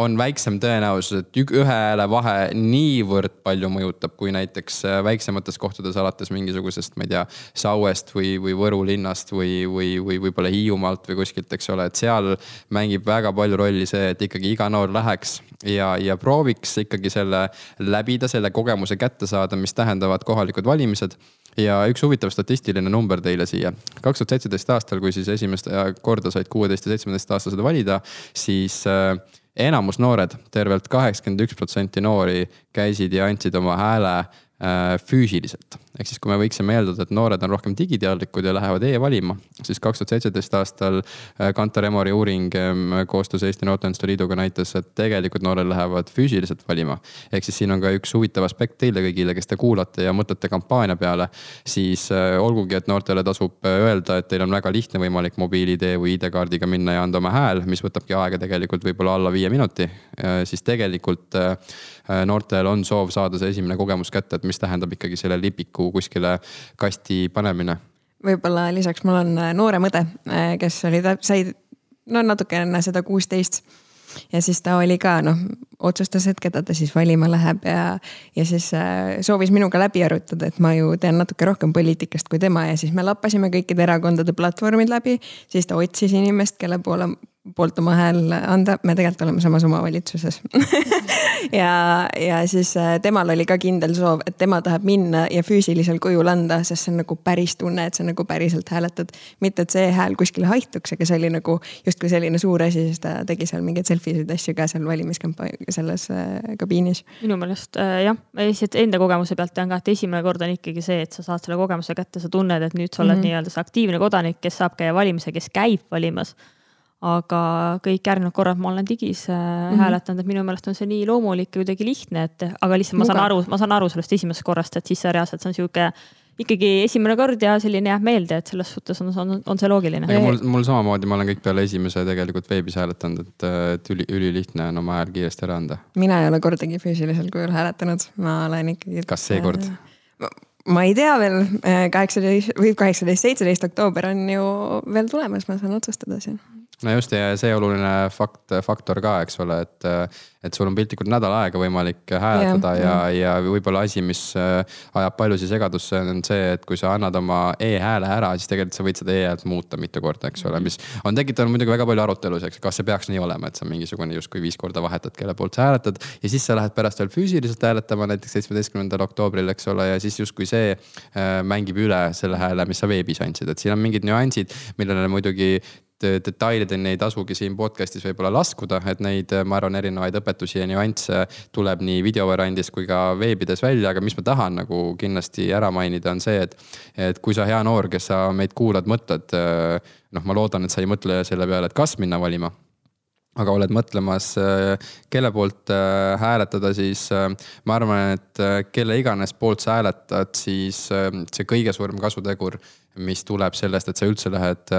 on väiksem tõenäosus, et ühe hääle vahe niivõrd palju mõjutab, kui näiteks äh, väiksemates kohtades alates mingisugusest, ma ei tea, Sauest või, või Võru linnast või, või, või võib-olla Hiiumaalt või kuskilt, eks ole, et seal mängib väga palju rolli see, et ikkagi iga noor läheks ja, ja prooviks ikkagi selle läbida, selle kogemuse kätte saada, mis tähendavad kohalikud valimised ja üks huvitav statistiline number teile siia. kaks tuhat seitseteist aastal, kui siis esimest korda said kuueteist ja seitsmeteistaastased valida, siis äh, enamus noored tervelt, tervelt kaheksakümmend üks protsenti noori käisid ja andsid oma hääle äh, füüsiliselt ehk siis, kui me võiksime eeldada, et noored on rohkem digiteadlikud ja lähevad e-valima, siis kaks tuhat seitseteist aastal äh, Kantar Emori uuring koostöös Eesti Noorteühenduste Liiduga näitas, et tegelikult noored lähevad füüsiliselt valima. ehk siis siin on ka üks huvitav aspekt teile kõigile, kes te kuulate ja mõtlete kampaania peale. siis äh, olgugi, et noortele tasub äh, öelda, et teil on väga lihtne võimalik mobiil-ID või ID-kaardiga minna ja anda oma hääl, mis võtabki aega tegelikult võib-olla alla viie minuti, siis tegelikult noortel on soov saada see esimene kogemus kätte, et mis tähendab ikkagi selle lipiku kuskile kasti panemine. võib-olla lisaks mul on äh, noorem õde, äh, kes oli, sai no natuke enne seda kuusteist ja siis ta oli ka noh, otsustas, et keda ta siis valima läheb ja, ja siis äh, soovis minuga läbi arutada, et ma ju tean natuke rohkem poliitikast kui tema ja siis me lappasime kõikide erakondade platvormid läbi. siis ta otsis inimest, kelle poole poolt oma hääl anda, me tegelikult oleme samas omavalitsuses (laughs) ja, ja siis äh, temal oli ka kindel soov, et tema tahab minna ja füüsilisel kujul anda, sest see on nagu päris tunne, et sa nagu päriselt hääletad. mitte, et see hääl kuskile haihtuks, aga see oli nagu justkui selline suur asi, siis ta tegi seal mingeid selfie sid asju ka seal valimiskampaania, selles äh, kabiinis. minu meelest äh, jah, ma lihtsalt enda kogemuse pealt tean ka, et esimene kord on ikkagi see, et sa saad selle kogemuse kätte, sa tunned, et nüüd sa oled mm -hmm. nii-öelda see aktiivne kodanik, kes saab käia valimas ja kes käib valimas aga kõik järgnevad korrad ma olen digis mm -hmm. hääletanud, et minu meelest on see nii loomulik ja kuidagi lihtne, et aga lihtsalt ma Muga. saan aru, ma saan aru sellest esimesest korrast, et siis see reaalselt see on sihuke ikkagi esimene kord ja selline jääb meelde, et selles suhtes on, on, on see loogiline. mul, mul samamoodi, ma olen kõik peale esimese tegelikult veebis hääletanud, et, et üli, ülilihtne on oma hääl kiiresti ära anda. mina ei ole kordagi füüsilisel kujul hääletanud, ma olen ikkagi. kas seekord? ma ei tea veel, kaheksateist või kaheksateist, seitseteist oktoober on ju veel tulemas, ma saan otsustada siin no just ja see oluline fakt, faktor ka, eks ole, et, et sul on piltlikult nädal aega võimalik hääletada ja, ja, ja võib-olla asi, mis äh, ajab paljusid segadusse, on see, et kui sa annad oma e-hääle ära, siis tegelikult sa võid seda e-häält muuta mitu korda, eks ole, mis on tekitanud muidugi väga palju arutelusid, kas see peaks nii olema, et sa mingisugune justkui viis korda vahetad, kelle poolt sa hääletad. ja siis sa lähed pärast veel füüsiliselt hääletama, näiteks seitsmeteistkümnendal oktoobril, eks ole, ja siis justkui see äh, mängib üle selle hääle, mis sa veebis andsid, et siin on mingid nüansid, millele muidugi detailideni ei tasugi siin podcast'is võib-olla laskuda, et neid, ma arvan, erinevaid õpetusi ja nüansse tuleb nii videovariandis kui ka veebides välja, aga mis ma tahan nagu kindlasti ära mainida, on see, et. et kui sa hea noor, kes sa meid kuulad, mõtled, noh, ma loodan, et sa ei mõtle selle peale, et kas minna valima aga oled mõtlemas, kelle poolt hääletada, siis ma arvan, et kelle iganes poolt sa hääletad, siis see kõige suurem kasutegur mis tuleb sellest, et sa üldse lähed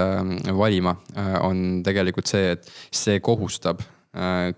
valima, on tegelikult see, et see kohustab Äh,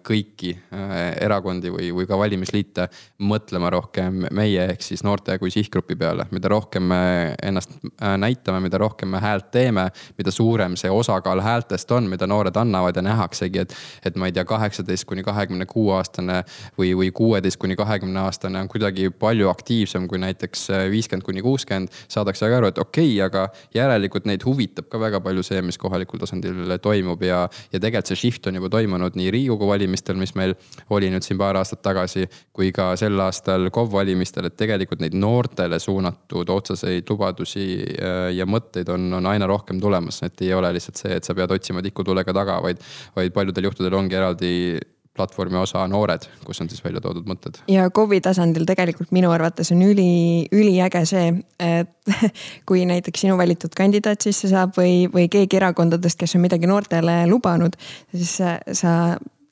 kõiki äh, erakondi või, või ka valimisliite mõtlema rohkem meie ehk siis noorte kui sihtgrupi peale. mida rohkem me ennast äh, näitame, mida rohkem me häält teeme, mida suurem see osakaal häältest on, mida noored annavad ja nähaksegi, et. et ma ei tea, kaheksateist kuni kahekümne kuue aastane või, või kuueteist kuni kahekümne aastane on kuidagi palju aktiivsem kui näiteks viiskümmend kuni kuuskümmend. saadakse väga aru, et okei okay,, aga järelikult neid huvitab ka väga palju see, mis kohalikul tasandil toimub ja, ja tegelikult see shift on juba toimunud nii Riigikogu valimistel, mis meil oli nüüd siin paar aastat tagasi, kui ka sel aastal KOV valimistel, et tegelikult neid noortele suunatud otseseid lubadusi äh, ja mõtteid on, on aina rohkem tulemas, et ei ole lihtsalt see, et sa pead otsima tikutulega taga, vaid, vaid paljudel juhtudel ongi eraldi platvormi osa Noored, kus on siis välja toodud mõtted. ja KOV-i tasandil tegelikult minu arvates on üli, üliäge see, et (laughs) kui näiteks sinu valitud kandidaat sisse saab või, või keegi erakondadest, kes on midagi noortele lubanud, siis sa, sa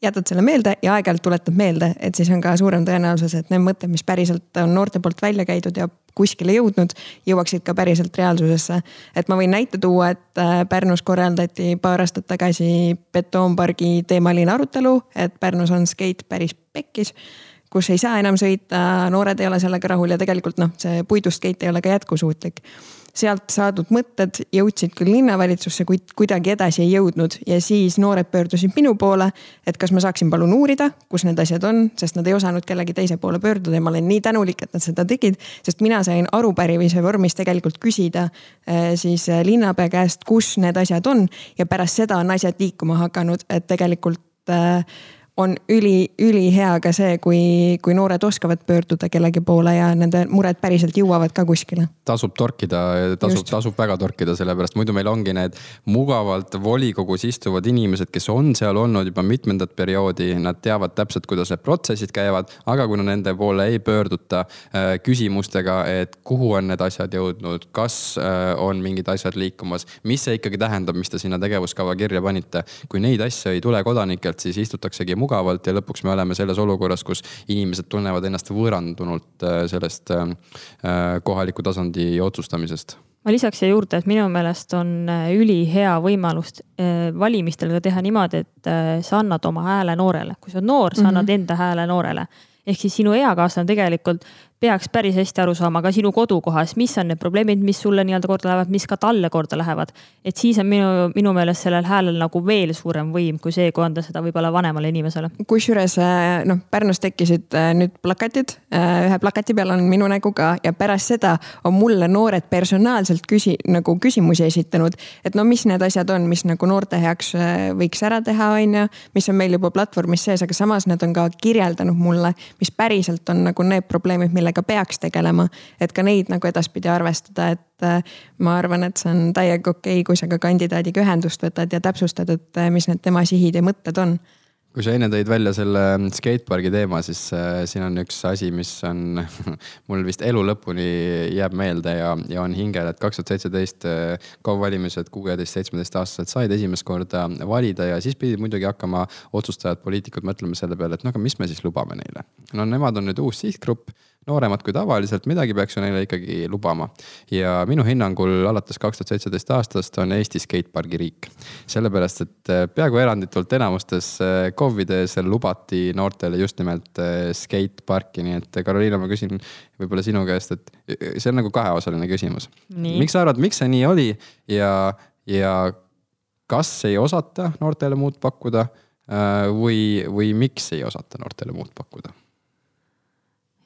jätad selle meelde ja aeg-ajalt tuletab meelde, et siis on ka suurem tõenäosus, et need mõtted, mis päriselt on noorte poolt välja käidud ja kuskile jõudnud, jõuaksid ka päriselt reaalsusesse. et ma võin näite tuua, et äh, Pärnus korraldati paar aastat tagasi betoonpargi teemaline arutelu, et Pärnus on skeit päris pekkis kus ei saa enam sõita, noored ei ole sellega rahul ja tegelikult noh, see puidust skeit ei ole ka jätkusuutlik sealt saadud mõtted jõudsid küll linnavalitsusse, kuid kuidagi edasi ei jõudnud ja siis noored pöördusid minu poole, et kas ma saaksin palun uurida, kus need asjad on, sest nad ei osanud kellegi teise poole pöörduda ja ma olen nii tänulik, et nad seda tegid. sest mina sain arupärimise vormis tegelikult küsida eh, siis eh, linnapea käest, kus need asjad on ja pärast seda on asjad liikuma hakanud, et tegelikult äh, on üli, ülihea ka see, kui, kui noored oskavad pöörduda kellegi poole ja nende mured päriselt jõuavad ka kuskile. tasub torkida, tasub, tasub väga torkida, sellepärast muidu meil ongi need mugavalt volikogus istuvad inimesed, kes on seal olnud juba mitmendat perioodi, nad teavad täpselt, kuidas need protsessid käivad, aga kuna nende poole ei pöörduta äh, küsimustega, et kuhu on need asjad jõudnud, kas äh, on mingid asjad liikumas, mis see ikkagi tähendab, mis te sinna tegevuskava kirja panite. kui neid asju ei tule kodanikelt, siis istutaksegi mugavalt ja lõpuks me oleme selles olukorras, kus inimesed tunnevad ennast võõrandunult äh, sellest äh, äh, kohaliku tasandi otsustamisest ma lisaks siia juurde, et minu meelest on ülihea võimalus valimistel ka teha niimoodi, et sa annad oma hääle noorele, kui sa oled noor, sa annad mm -hmm. enda hääle noorele. ehk siis sinu eakaaslane tegelikult peaks päris hästi aru saama ka sinu kodukohas, mis on need probleemid, mis sulle nii-öelda korda lähevad, mis ka talle korda lähevad. et siis on minu, minu meelest sellel häälel nagu veel suurem võim kui see, kui anda seda võib-olla vanemale inimesele. kusjuures äh, noh, Pärnus tekkisid äh, nüüd plakatid, äh, ühe plakati peal on minu nägu ka ja pärast seda on mulle noored personaalselt küsi-, nagu küsimusi esitanud. et no mis need asjad on, mis nagu noorte heaks võiks ära teha, on ju, mis on meil juba platvormis sees, aga samas nad on ka kirjeldanud mulle, mis päriselt on nagu need probleemid, millega millega peaks tegelema. et ka neid nagu edaspidi arvestada, et äh, ma arvan, et see on täiega okei okay,, kui sa ka kandidaadiga ühendust võtad ja täpsustad, et äh, mis need tema sihid ja mõtted on kui sa enne tõid välja selle skatepargi teema, siis äh, siin on üks asi, mis on (laughs) mul vist elu lõpuni jääb meelde ja, ja on hingel, et kaks tuhat seitseteist äh, KOV valimised kuueteist, seitsmeteist aastased said esimest korda valida ja siis pidid muidugi hakkama otsustajad, poliitikud mõtlema selle peale, et no aga mis me siis lubame neile. no nemad on nüüd uus sihtgrupp nooremad kui tavaliselt, midagi peaks ju neile ikkagi lubama. ja minu hinnangul alates kaks tuhat seitseteist aastast on Eesti skatepargi riik. sellepärast, et äh, peaaegu eranditult enamustes äh, KOV-ides lubati noortele just nimelt äh, skateparki, nii et Karoliina, ma küsin võib-olla sinu käest, et see on nagu kaheosaline küsimus. miks sa arvad, miks see nii oli ja, ja kas ei osata noortele muud pakkuda või, või miks ei osata noortele muud pakkuda?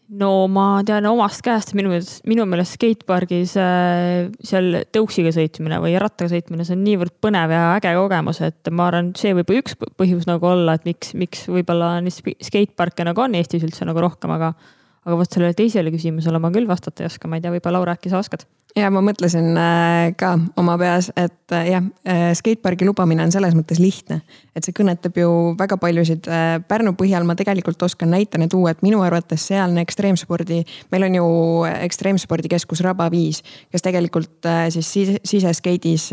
No ma tean omast käest, minu minu meelest skatepargis äh, seal tõuksiga sõitmine või rattaga sõitmine, see on niivõrd põnev ja äge kogemus, et ma arvan, see võib üks põhjus nagu olla, et miks, miks võib-olla neid skateparke nagu on Eestis üldse nagu rohkem, aga aga vot sellele teisele küsimusele ma küll vastata ei oska, ma ei tea, võib-olla Laura, äkki sa oskad? ja ma mõtlesin äh, ka oma peas, et äh, jah, skatepargi lubamine on selles mõttes lihtne, et see kõnetab ju väga paljusid. Pärnu põhjal ma tegelikult oskan näitena tuua, et minu arvates sealne ekstreemspordi, meil on ju ekstreemspordikeskus Raba viis, kes tegelikult siis siseskeidis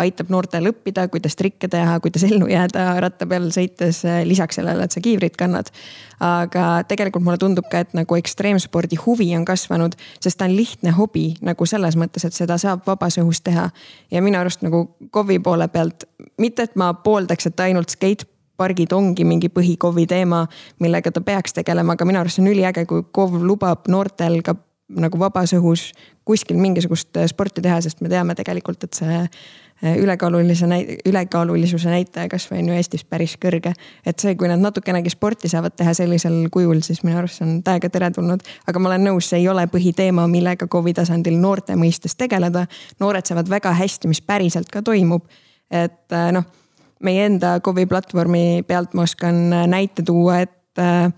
aitab noortel õppida, kuidas trikke teha, kuidas ellu jääda ratta peal sõites, lisaks sellele, et sa kiivrit kannad. aga tegelikult mulle tundub ka, et nagu ekstreemspordi huvi on kasvanud, sest ta on lihtne hobi nagu selles mõttes, et seda saab vabas õhus teha. ja minu arust nagu KOV-i poole pealt, mitte et ma pooldaks, et ainult skatepargid ongi mingi põhi-KOV-i teema, millega ta peaks tegelema, aga minu arust on üliäge, kui KOV lubab noortel ka nagu vabas õhus kuskil mingisugust sporti teha, sest me teame tegelikult, et see Äh, ülekaalulise, ülekaalulisuse näitaja kasvõi on ju Eestis päris kõrge. et see, kui nad natukenegi sporti saavad teha sellisel kujul, siis minu arust see on täiega teretulnud. aga ma olen nõus, see ei ole põhiteema, millega KOV-i tasandil noorte mõistes tegeleda. noored saavad väga hästi, mis päriselt ka toimub. et äh, noh, meie enda KOV-i platvormi pealt ma oskan näite tuua, et äh,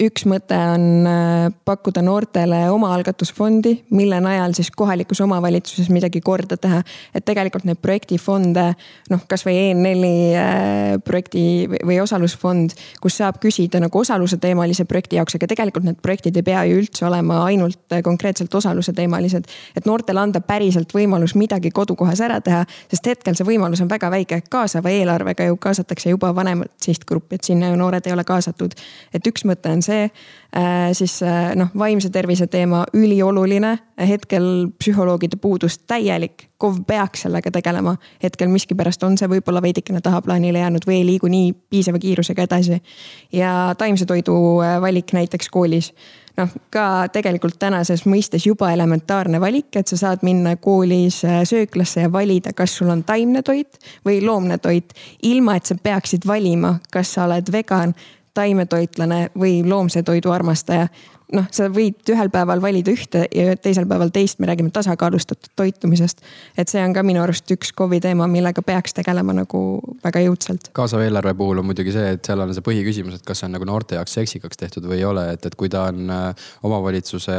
üks mõte on äh, pakkuda noortele omaalgatusfondi, mille najal siis kohalikus omavalitsuses midagi korda teha. et tegelikult neid projektifonde, noh, kasvõi EN4 äh, projekti või osalusfond, kus saab küsida nagu osaluse teemalise projekti jaoks, aga tegelikult need projektid ei pea ju üldse olema ainult äh, konkreetselt osaluse teemalised. et noortele anda päriselt võimalus midagi kodukohas ära teha, sest hetkel see võimalus on väga väike, kaasava eelarvega ju kaasatakse juba vanemat sihtgruppi, et sinna ju noored ei ole kaasatud. et üks mõte on see. Äh, siis äh, noh, vaimse tervise teema ülioluline, hetkel psühholoogide puudus täielik. KOV peaks sellega tegelema, hetkel miskipärast on see võib-olla veidikene tahaplaanile jäänud või ei liigu nii piisava kiirusega edasi. ja taimse toidu äh, valik näiteks koolis noh, ka tegelikult tänases mõistes juba elementaarne valik, et sa saad minna koolis sööklasse ja valida, kas sul on taimne toit või loomne toit. ilma, et sa peaksid valima, kas sa oled vegan taimetoitlane või loomse toidu armastaja noh, sa võid ühel päeval valida ühte ja teisel päeval teist, me räägime tasakaalustatud toitumisest. et see on ka minu arust üks KOV-i teema, millega peaks tegelema nagu väga jõudsalt. kaasava eelarve puhul on muidugi see, et seal on see põhiküsimus, et kas see on nagu noorte jaoks seksikaks tehtud või ei ole, et, et kui ta on äh, omavalitsuse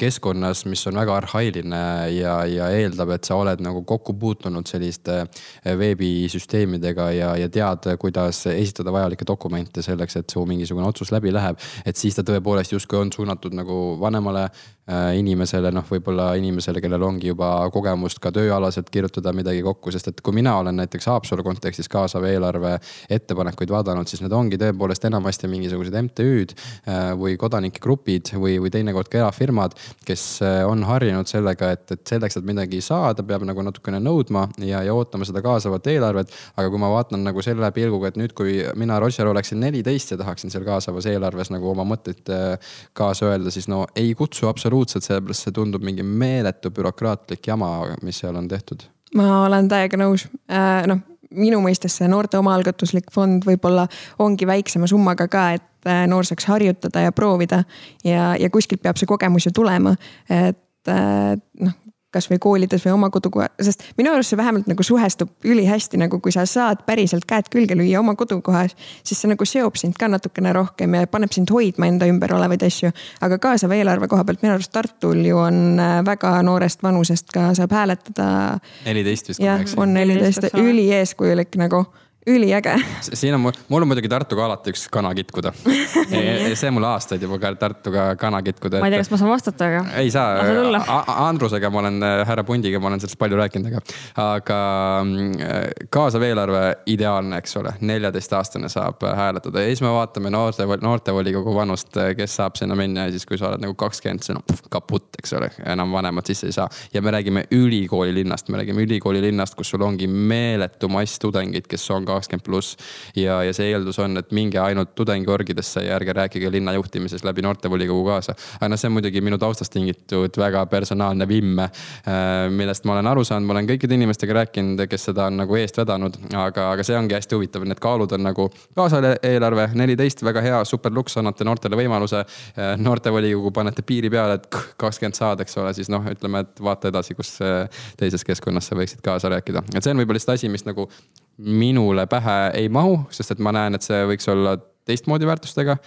keskkonnas, mis on väga arhailine ja, ja eeldab, et sa oled nagu kokku puutunud selliste äh, veebisüsteemidega ja, ja tead, kuidas esitada vajalikke dokumente selleks, et su mingisugune otsus läbi läheb. et siis ta tõepoolest justkui on suunatud nagu vanemale inimesele, noh, võib-olla inimesele, kellel ongi juba kogemust ka tööalaselt kirjutada midagi kokku, sest et kui mina olen näiteks Haapsalu kontekstis kaasava eelarve ettepanekuid vaadanud, siis need ongi tõepoolest enamasti mingisugused MTÜ-d äh, või kodanike grupid või, või teinekord ka erafirmad, kes äh, on harjunud sellega, et, et selleks, et midagi saada, peab nagu natukene nõudma ja, ja ootama seda kaasavat eelarvet. aga kui ma vaatan nagu selle pilguga, et nüüd, kui mina, Roger, oleksin neliteist ja tahaksin seal kaasavas eelarves nagu oma mõtteid kaasa öelda, siis no ei kutsu absoluutselt absoluutselt, sellepärast see tundub mingi meeletu bürokraatlik jama, mis seal on tehtud. ma olen täiega nõus, äh, noh minu mõistes see noorte omaalgatuslik fond võib-olla ongi väiksema summaga ka, et äh, noor saaks harjutada ja proovida. ja, ja kuskilt peab see kogemus ju tulema, et äh, noh, kasvõi koolides või oma kodukoha, sest minu arust see vähemalt nagu suhestub ülihästi nagu kui sa saad päriselt käed külge lüüa oma kodukohas. siis see nagu seob sind ka natukene rohkem ja paneb sind hoidma enda ümber olevaid asju. aga kaasava eelarve koha pealt minu arust Tartul ju on äh, väga noorest vanusest ka saab hääletada. neliteist vist. jah, on neliteist, ülieeskujulik nagu üliäge. siin on mul, mul on muidugi Tartuga alati üks kana kitkuda (laughs) see mulle aastaid juba ka Tartuga kana kitkuda. ma ei tea, kas ma saan vastata, aga. ei saa, Andrusega ma olen, härra Pundiga ma olen sellest palju rääkinud, aga, aga mm, kaasav eelarve ideaalne, eks ole, neljateistaastane saab hääletada ja siis me vaatame noorte, noortevolikogu vanust, kes saab sinna minna ja siis, kui sa oled nagu kakskümmend, see on no, kaputt, eks ole, enam vanemad sisse ei saa. ja me räägime ülikooli linnast, me räägime ülikooli linnast, kus sul ongi meeletu mass tudengeid, kes on kakskümmend pluss. ja, ja see eeldus on, et minge ainult tudengiorgidesse ja ärge rääkige linna juhtimises läbi noortevolikogu kaasa. aga noh, see on muidugi minu taustast tingitud väga personaalne vimm, äh, millest ma olen aru saanud, ma olen kõikide inimestega rääkinud, kes seda on nagu eest vedanud, aga, aga see ongi hästi huvitav, need kaalud on nagu kaasaeelarve neliteist, väga hea, super luks, annate noortele võimaluse. Äh, noortevolikogu panete piiri peale, et kakskümmend saad, eks ole, siis noh, ütleme, et vaata edasi, kus teises keskkonnas sa võiksid kaasa rääkida, et see on võib-olla lihtsalt asi, mis nagu minule pähe ei mahu, sest et ma näen, et see võiks olla teistmoodi väärtustega.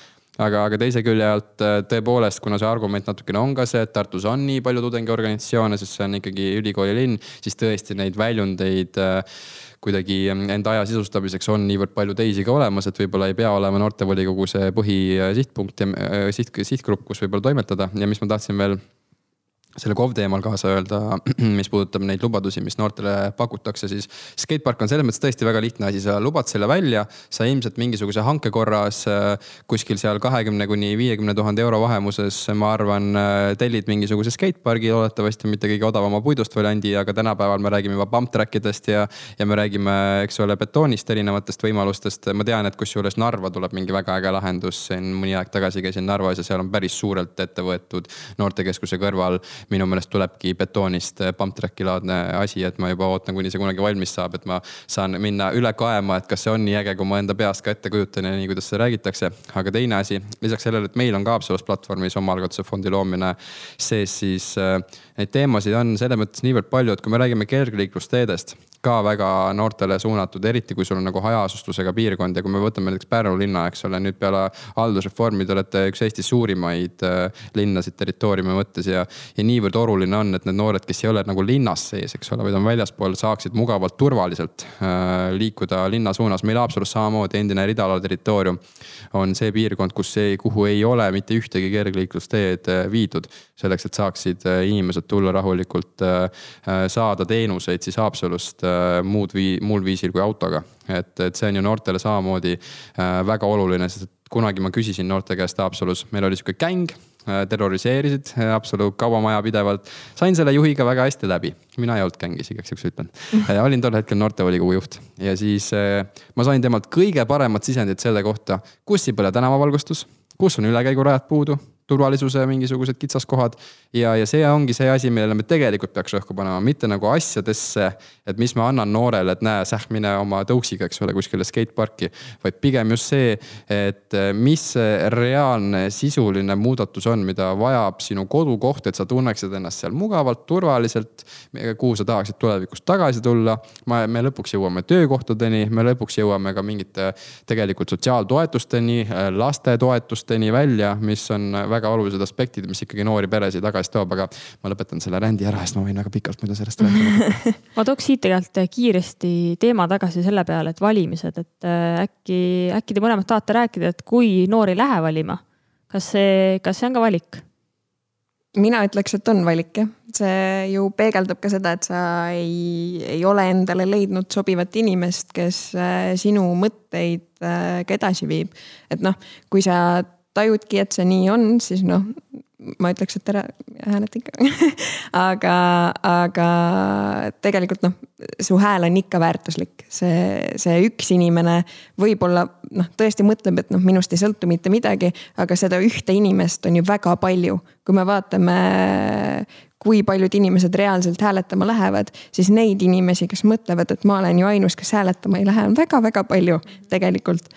Aga, aga teise külje alt äh, tõepoolest, kuna see argument natukene on ka see, et Tartus on nii palju tudengiorganisatsioone, sest see on ikkagi ülikooli linn, siis tõesti neid väljundeid äh, kuidagi enda aja sisustamiseks on niivõrd palju teisi ka olemas, et võib-olla ei pea olema noortevolikogu see põhisihtpunkt ja äh, siht, sihtgrupp, kus võib-olla toimetada. Ja mis ma tahtsin veel selle KOV teemal kaasa öelda, (clears throat) mis puudutab neid lubadusi, mis noortele pakutakse, siis skatepark on selles mõttes tõesti väga lihtne asi, sa lubad selle välja. sa ilmselt mingisuguse hanke korras äh, kuskil seal kahekümne kuni viiekümne tuhande euro vahemuses, ma arvan, äh, tellid mingisuguse skatepargi, loodetavasti mitte kõige odavama puidust variandi, aga tänapäeval me räägime juba pump track idest ja. ja me räägime, eks ole, betoonist erinevatest võimalustest. ma tean, et kusjuures Narva tuleb mingi väga äge lahendus, siin mõni aeg tagasi käisin Narvas ja seal on päris suurelt ette võetud noortekeskuse kõrval minu meelest tulebki betoonist pump track'i laadne asi, et ma juba ootan, kuni see kunagi valmis saab, et ma saan minna üle kaema, et kas see on nii äge, kui ma enda peas ka ette kujutan ja nii, kuidas seda räägitakse. aga teine asi, lisaks sellele, et meil on ka Haapsalus platvormis omaalgatuse fondi loomine sees, siis äh, neid teemasid on selles mõttes niivõrd palju, et kui me räägime kergliiklusteedest, ka väga noortele suunatud, eriti kui sul on nagu hajaasustusega piirkond ja kui me võtame näiteks Pärnu linna, eks ole, nüüd peale haldusreformi te olete üks Eesti suurimaid äh, linnasid territooriumi mõttes ja. ja niivõrd oluline on, et need noored, kes ei ole nagu linnas sees, eks ole, vaid on väljaspool, saaksid mugavalt, turvaliselt äh, liikuda linna suunas. meil Haapsalus samamoodi endine Ridala territoorium on see piirkond, kus ei, kuhu ei ole mitte ühtegi kergliiklusteed äh, viidud. selleks, et saaksid inimesed tulla rahulikult saada teenuseid siis Haapsalust muud vii-, muul viisil kui autoga. et, et see on ju noortele samamoodi äh, väga oluline, sest kunagi ma küsisin noorte käest Haapsalus, meil oli sihuke gäng äh, terroriseerisid Haapsalu kaubamaja pidevalt. sain selle juhiga väga hästi läbi, mina ei olnud gängis, igaks juhuks ütlen. olin tol hetkel noortevolikogu juht ja siis ma sain temalt kõige paremat sisendit selle kohta, kus ei põle tänavavalgustus, kus on ülekäigurajad puudu turvalisuse mingisugused kitsaskohad. ja, ja see ongi see asi, millele me tegelikult peaks rõhku panema, mitte nagu asjadesse, et mis ma annan noorele, et näe, säh, mine oma tõuksiga, eks ole, kuskile skateparki. vaid pigem just see, et mis see reaalne sisuline muudatus on, mida vajab sinu kodukoht, et sa tunneksid ennast seal mugavalt, turvaliselt. kuhu sa tahaksid tulevikus tagasi tulla. ma, me lõpuks jõuame töökohtadeni, me lõpuks jõuame ka mingite tegelikult sotsiaaltoetusteni, lastetoetusteni välja, mis on väga olulised aspektid, mis ikkagi noori peresid tagasi toob, aga ma lõpetan selle rändi ära, sest ma võin väga pikalt muidu sellest rääkida (laughs) ma tooks siit tegelikult kiiresti teema tagasi selle peale, et valimised, et äh, äkki, äkki te mõlemad tahate rääkida, et kui noor ei lähe valima, kas see, kas see on ka valik? mina ütleks, et on valik jah, see ju peegeldab ka seda, et sa ei, ei ole endale leidnud sobivat inimest, kes äh, sinu mõtteid äh, ka edasi viib. et noh, kui sa tajudki, et see nii on, siis noh, ma ütleks, et ära hääleta ikka. (laughs) Aga, aga tegelikult noh, su hääl on ikka väärtuslik, see, see üks inimene võib-olla noh, tõesti mõtleb, et noh, minust ei sõltu mitte midagi, aga seda ühte inimest on ju väga palju. kui me vaatame, kui paljud inimesed reaalselt hääletama lähevad, siis neid inimesi, kes mõtlevad, et ma olen ju ainus, kes hääletama ei lähe, on väga-väga palju tegelikult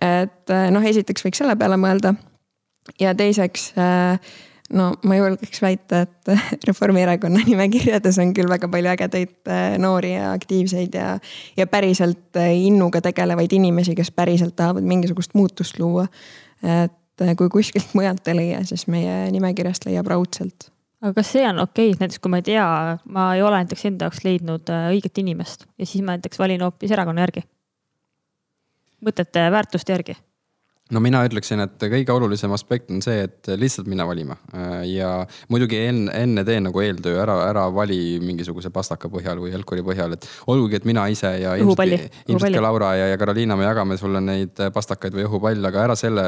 et äh, noh, esiteks võiks selle peale mõelda. ja teiseks äh, no ma julgeks väita, et (laughs) Reformierakonna nimekirjades on küll väga palju ägedaid äh, noori ja aktiivseid ja, ja päriselt innuga tegelevaid inimesi, kes päriselt tahavad mingisugust muutust luua. et kui kuskilt mujalt ei leia, siis meie nimekirjast leiab raudselt aga kas see on okei okay,, näiteks kui ma ei tea, ma ei ole näiteks enda jaoks leidnud õiget inimest ja siis ma näiteks valin hoopis erakonna järgi? Mõtete, väärtuste järgi? No mina ütleksin, et kõige olulisem aspekt on see, et lihtsalt minna valima. Ja muidugi enne, enne tee nagu eeltöö ära, ära vali mingisuguse pastaka põhjal või jalgpalli põhjal, et olgugi, et mina ise ja ilmselt, ilmselt ka Laura ja, ja Karoliina, me jagame sulle neid pastakaid või õhupalle, aga ära selle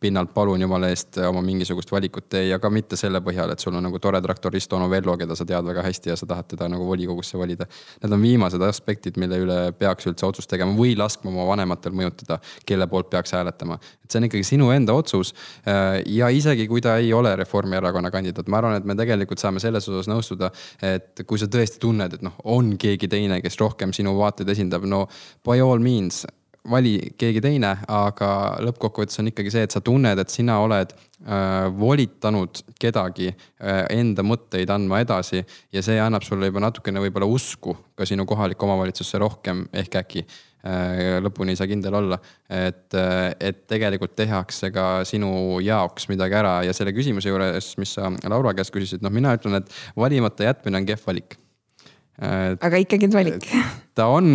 pinnalt palun jumala eest oma mingisugust valikut tee ja ka mitte selle põhjal, et sul on nagu tore traktorist Ono Vello, keda sa tead väga hästi ja sa tahad teda nagu volikogusse valida. Need on viimased aspektid, mille üle peaks üldse otsust tegema või laskma oma vanematel mõjutada, kelle poolt peaks hääletama et see on ikkagi sinu enda otsus. Äh, ja isegi kui ta ei ole Reformierakonna kandidaat, ma arvan, et me tegelikult saame selles osas nõustuda, et kui sa tõesti tunned, et noh, on keegi teine, kes rohkem sinu vaateid esindab, no by all means vali keegi teine, aga lõppkokkuvõttes on ikkagi see, et sa tunned, et sina oled äh, volitanud kedagi äh, enda mõtteid andma edasi ja see annab sulle juba natukene võib-olla usku ka sinu kohalikku omavalitsusse rohkem ehk äkki Äh, lõpuni ei saa kindel olla. et, äh, et tegelikult tehakse ka sinu jaoks midagi ära ja selle küsimuse juures, mis sa Laura käest küsisid, noh, mina ütlen, et valimata jätmine on kehv valik. Aga ikkagi valik. ta on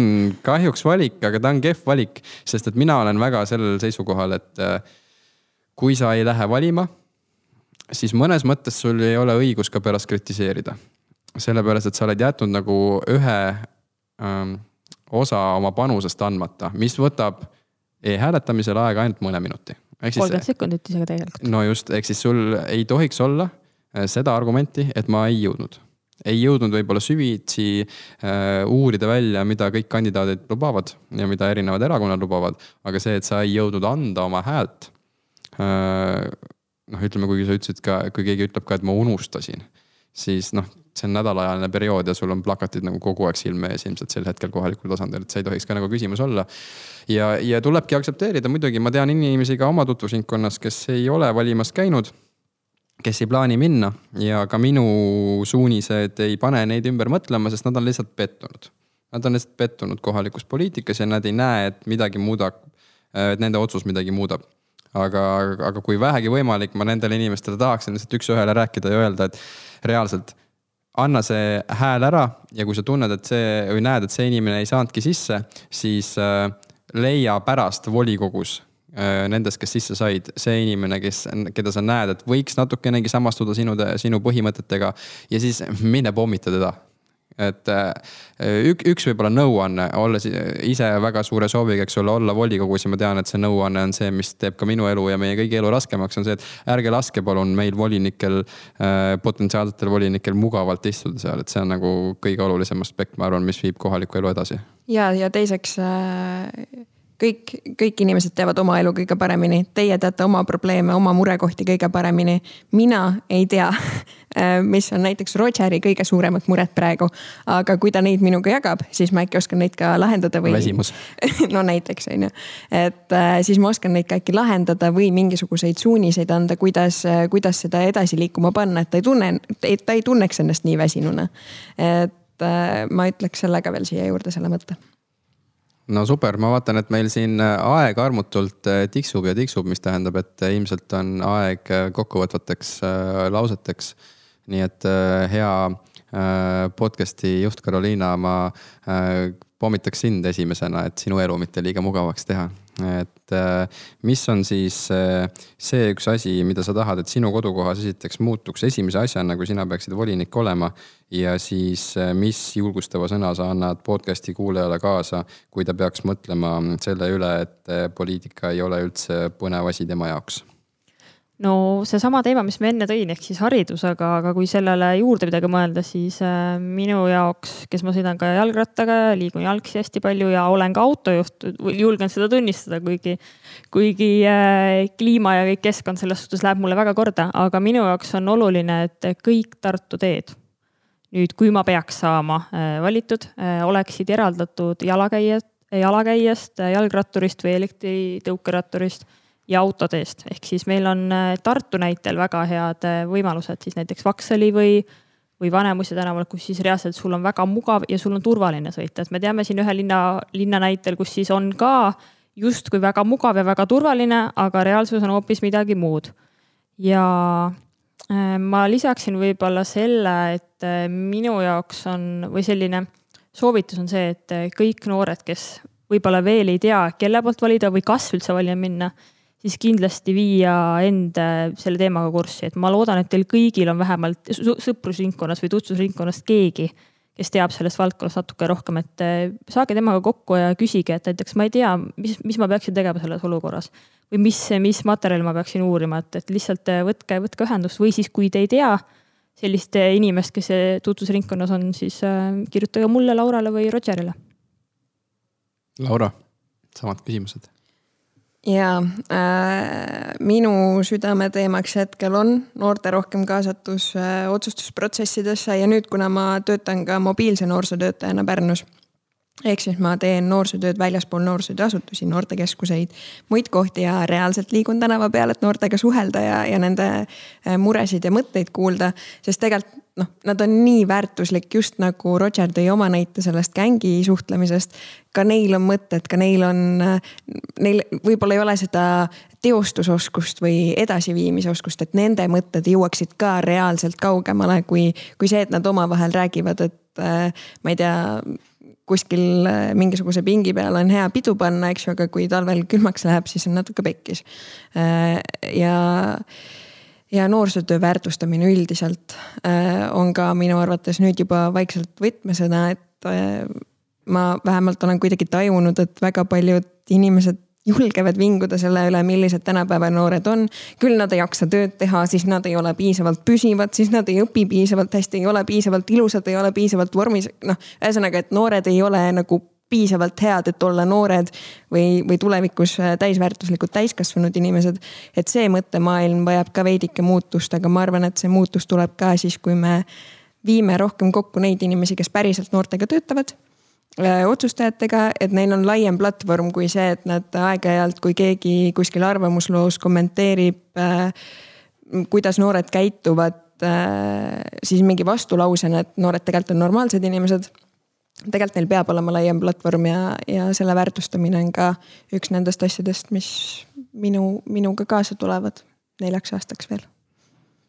kahjuks valik, aga ta on kehv valik, sest et mina olen väga sellel seisukohal, et äh, kui sa ei lähe valima, siis mõnes mõttes sul ei ole õigus ka pärast kritiseerida. sellepärast, et sa oled jätnud nagu ühe ähm, osa oma panusest andmata, mis võtab e-hääletamisel aega ainult mõne minuti. kolmkümmend sekundit isegi tegelikult. no just, ehk siis sul ei tohiks olla äh, seda argumenti, et ma ei jõudnud. Ei jõudnud võib-olla süvitsi äh, uurida välja, mida kõik kandidaadid lubavad ja mida erinevad erakonnad lubavad, aga see, et sa ei jõudnud anda oma häält äh,. noh, ütleme, kuigi sa ütlesid ka, kui keegi ütleb ka, et ma unustasin, siis noh, see on nädalaajaline periood ja sul on plakatid nagu kogu aeg silme ees ilmselt sel hetkel kohalikul tasandil, et see ei tohiks ka nagu küsimus olla. ja, ja tulebki aktsepteerida, muidugi ma tean inimesi ka oma tutvusringkonnas, kes ei ole valimas käinud kes ei plaani minna ja ka minu suunised ei pane neid ümber mõtlema, sest nad on lihtsalt pettunud. Nad on lihtsalt pettunud kohalikus poliitikas ja nad ei näe, et midagi muudab, et nende otsus midagi muudab aga, aga kui vähegi võimalik, ma nendele inimestele tahaksin lihtsalt üks-ühele rääkida ja öelda, et reaalselt anna see hääl ära ja kui sa tunned, et see või näed, et see inimene ei saanudki sisse, siis äh, leia pärast volikogus nendest, kes sisse said, see inimene, kes, keda sa näed, et võiks natukenegi samastuda sinu, sinu põhimõtetega ja siis mine pommita teda et äh, ük, üks võib-olla nõuanne, olles ise väga suure sooviga, eks ole, olla volikogus ja ma tean, et see nõuanne on see, mis teeb ka minu elu ja meie kõigi elu raskemaks, on see, et ärge laske palun meil volinikel, äh, potentsiaalsetel volinikel mugavalt istuda seal, et see on nagu kõige olulisem aspekt, ma arvan, mis viib kohalikku elu edasi. ja, ja teiseks äh kõik, kõik inimesed teavad oma elu kõige paremini, teie teate oma probleeme, oma murekohti kõige paremini. mina ei tea, (laughs) äh, mis on näiteks Rogeri kõige suuremad mured praegu. aga kui ta neid minuga jagab, siis ma äkki oskan neid ka lahendada või. väsimus (laughs) no näiteks on ju, et äh, siis ma oskan neid ka äkki lahendada või mingisuguseid suuniseid anda, kuidas, äh, kuidas seda edasi liikuma panna, et ta ei tunne, et ta ei tunneks ennast nii väsinuna. et ma ütleks selle ka veel siia juurde, selle mõtte no super, ma vaatan, et meil siin äh, aeg armutult äh, tiksub ja tiksub, mis tähendab, et äh, ilmselt on aeg kokkuvõtvateks lauseteks. nii et hea podcast'i juht Karoliina, ma pommitaks sind esimesena, et sinu elu mitte liiga mugavaks teha et äh, mis on siis äh, see üks asi, mida sa tahad, et sinu kodukohas esiteks muutuks esimese asjana, kui sina peaksid volinik olema. ja siis, äh, mis julgustava sõna sa annad podcast'i kuulajale kaasa, kui ta peaks mõtlema selle üle, et poliitika ei ole üldse põnev asi tema jaoks no seesama teema, mis ma enne tõin, ehk siis haridus, aga, aga kui sellele juurde midagi mõelda, siis äh, minu jaoks, kes ma sõidan ka jalgrattaga, liigun jalgsi hästi palju ja olen ka autojuht, julgen seda tunnistada, kuigi, kuigi äh, kliima ja kõik keskkond selles suhtes läheb mulle väga korda, aga minu jaoks on oluline, et kõik Tartu teed nüüd, kui ma peaks saama äh, valitud, oleksid eraldatud jalakäijad, jalakäijast, jalgratturist või elektritõukeratturist ja autoteest, ehk siis meil on äh, Tartu näitel väga head äh, võimalused siis näiteks Vaksali või, või Vanemuise tänaval, kus siis reaalselt sul on väga mugav ja sul on turvaline sõita, et me teame siin ühe linna, linna näitel, kus siis on ka justkui väga mugav ja väga turvaline, aga reaalsus on hoopis midagi muud. ja äh, ma lisaksin võib-olla selle, et minu jaoks on või selline soovitus on see, et kõik noored, kes võib-olla veel ei tea, kelle poolt valida või kas üldse valima minna siis kindlasti viia end äh, selle teemaga kurssi, et ma loodan, et teil kõigil on vähemalt sõprusringkonnas või tutvusringkonnas keegi, kes teab sellest valdkonnast natuke rohkem, et äh, saage temaga kokku ja küsige, et näiteks ma ei tea, mis, mis ma peaksin tegema selles olukorras. või mis, mis materjali ma peaksin uurima, et, et lihtsalt äh, võtke, võtke ühendust või siis, kui te ei tea sellist inimest, kes tutvusringkonnas on, siis kirjutage mulle, Laurale või Rogerile. Laura, samad küsimused ja äh, minu südameteemaks hetkel on noorte rohkem kaasatus äh, otsustusprotsessidesse ja nüüd, kuna ma töötan ka mobiilse noorsootöötajana Pärnus. Ehk siis ma teen noorsootööd väljaspool noorsootööasutusi, noortekeskuseid, muid kohti ja reaalselt liigun tänava peal, et noortega suhelda ja, ja nende äh, muresid ja mõtteid kuulda. sest tegelikult noh, nad on nii väärtuslik, just nagu Roger tõi oma näite sellest gängi suhtlemisest. ka neil on mõtted, ka neil on, neil võib-olla ei ole seda teostusoskust või edasiviimise oskust, et nende mõtted jõuaksid ka reaalselt kaugemale kui, kui see, et nad omavahel räägivad, et äh, ma ei tea kuskil äh, mingisuguse pingi peal on hea pidu panna, eks ju, aga kui talvel külmaks läheb, siis on natuke pekkis. Äh, ja ja noorsootöö väärtustamine üldiselt äh, on ka minu arvates nüüd juba vaikselt võtmesõna, et ma vähemalt olen kuidagi tajunud, et väga paljud inimesed julgevad vinguda selle üle, millised tänapäeva noored on. küll nad ei jaksa tööd teha, siis nad ei ole piisavalt püsivad, siis nad ei õpi piisavalt hästi, ei ole piisavalt ilusad, ei ole piisavalt vormis. noh, ühesõnaga, et noored ei ole nagu piisavalt head, et olla noored või, või tulevikus äh, täisväärtuslikud täiskasvanud inimesed. et see mõttemaailm vajab ka veidike muutust, aga ma arvan, et see muutus tuleb ka siis, kui me viime rohkem kokku neid inimesi, kes päriselt noortega töötavad otsustajatega, et neil on laiem platvorm kui see, et nad aeg-ajalt, kui keegi kuskil arvamusloos kommenteerib äh,, kuidas noored käituvad äh,, siis mingi vastulausena, et noored tegelikult on normaalsed inimesed tegelikult neil peab olema laiem platvorm ja, ja selle väärtustamine on ka üks nendest asjadest, mis minu, minuga kaasa tulevad neljaks aastaks veel.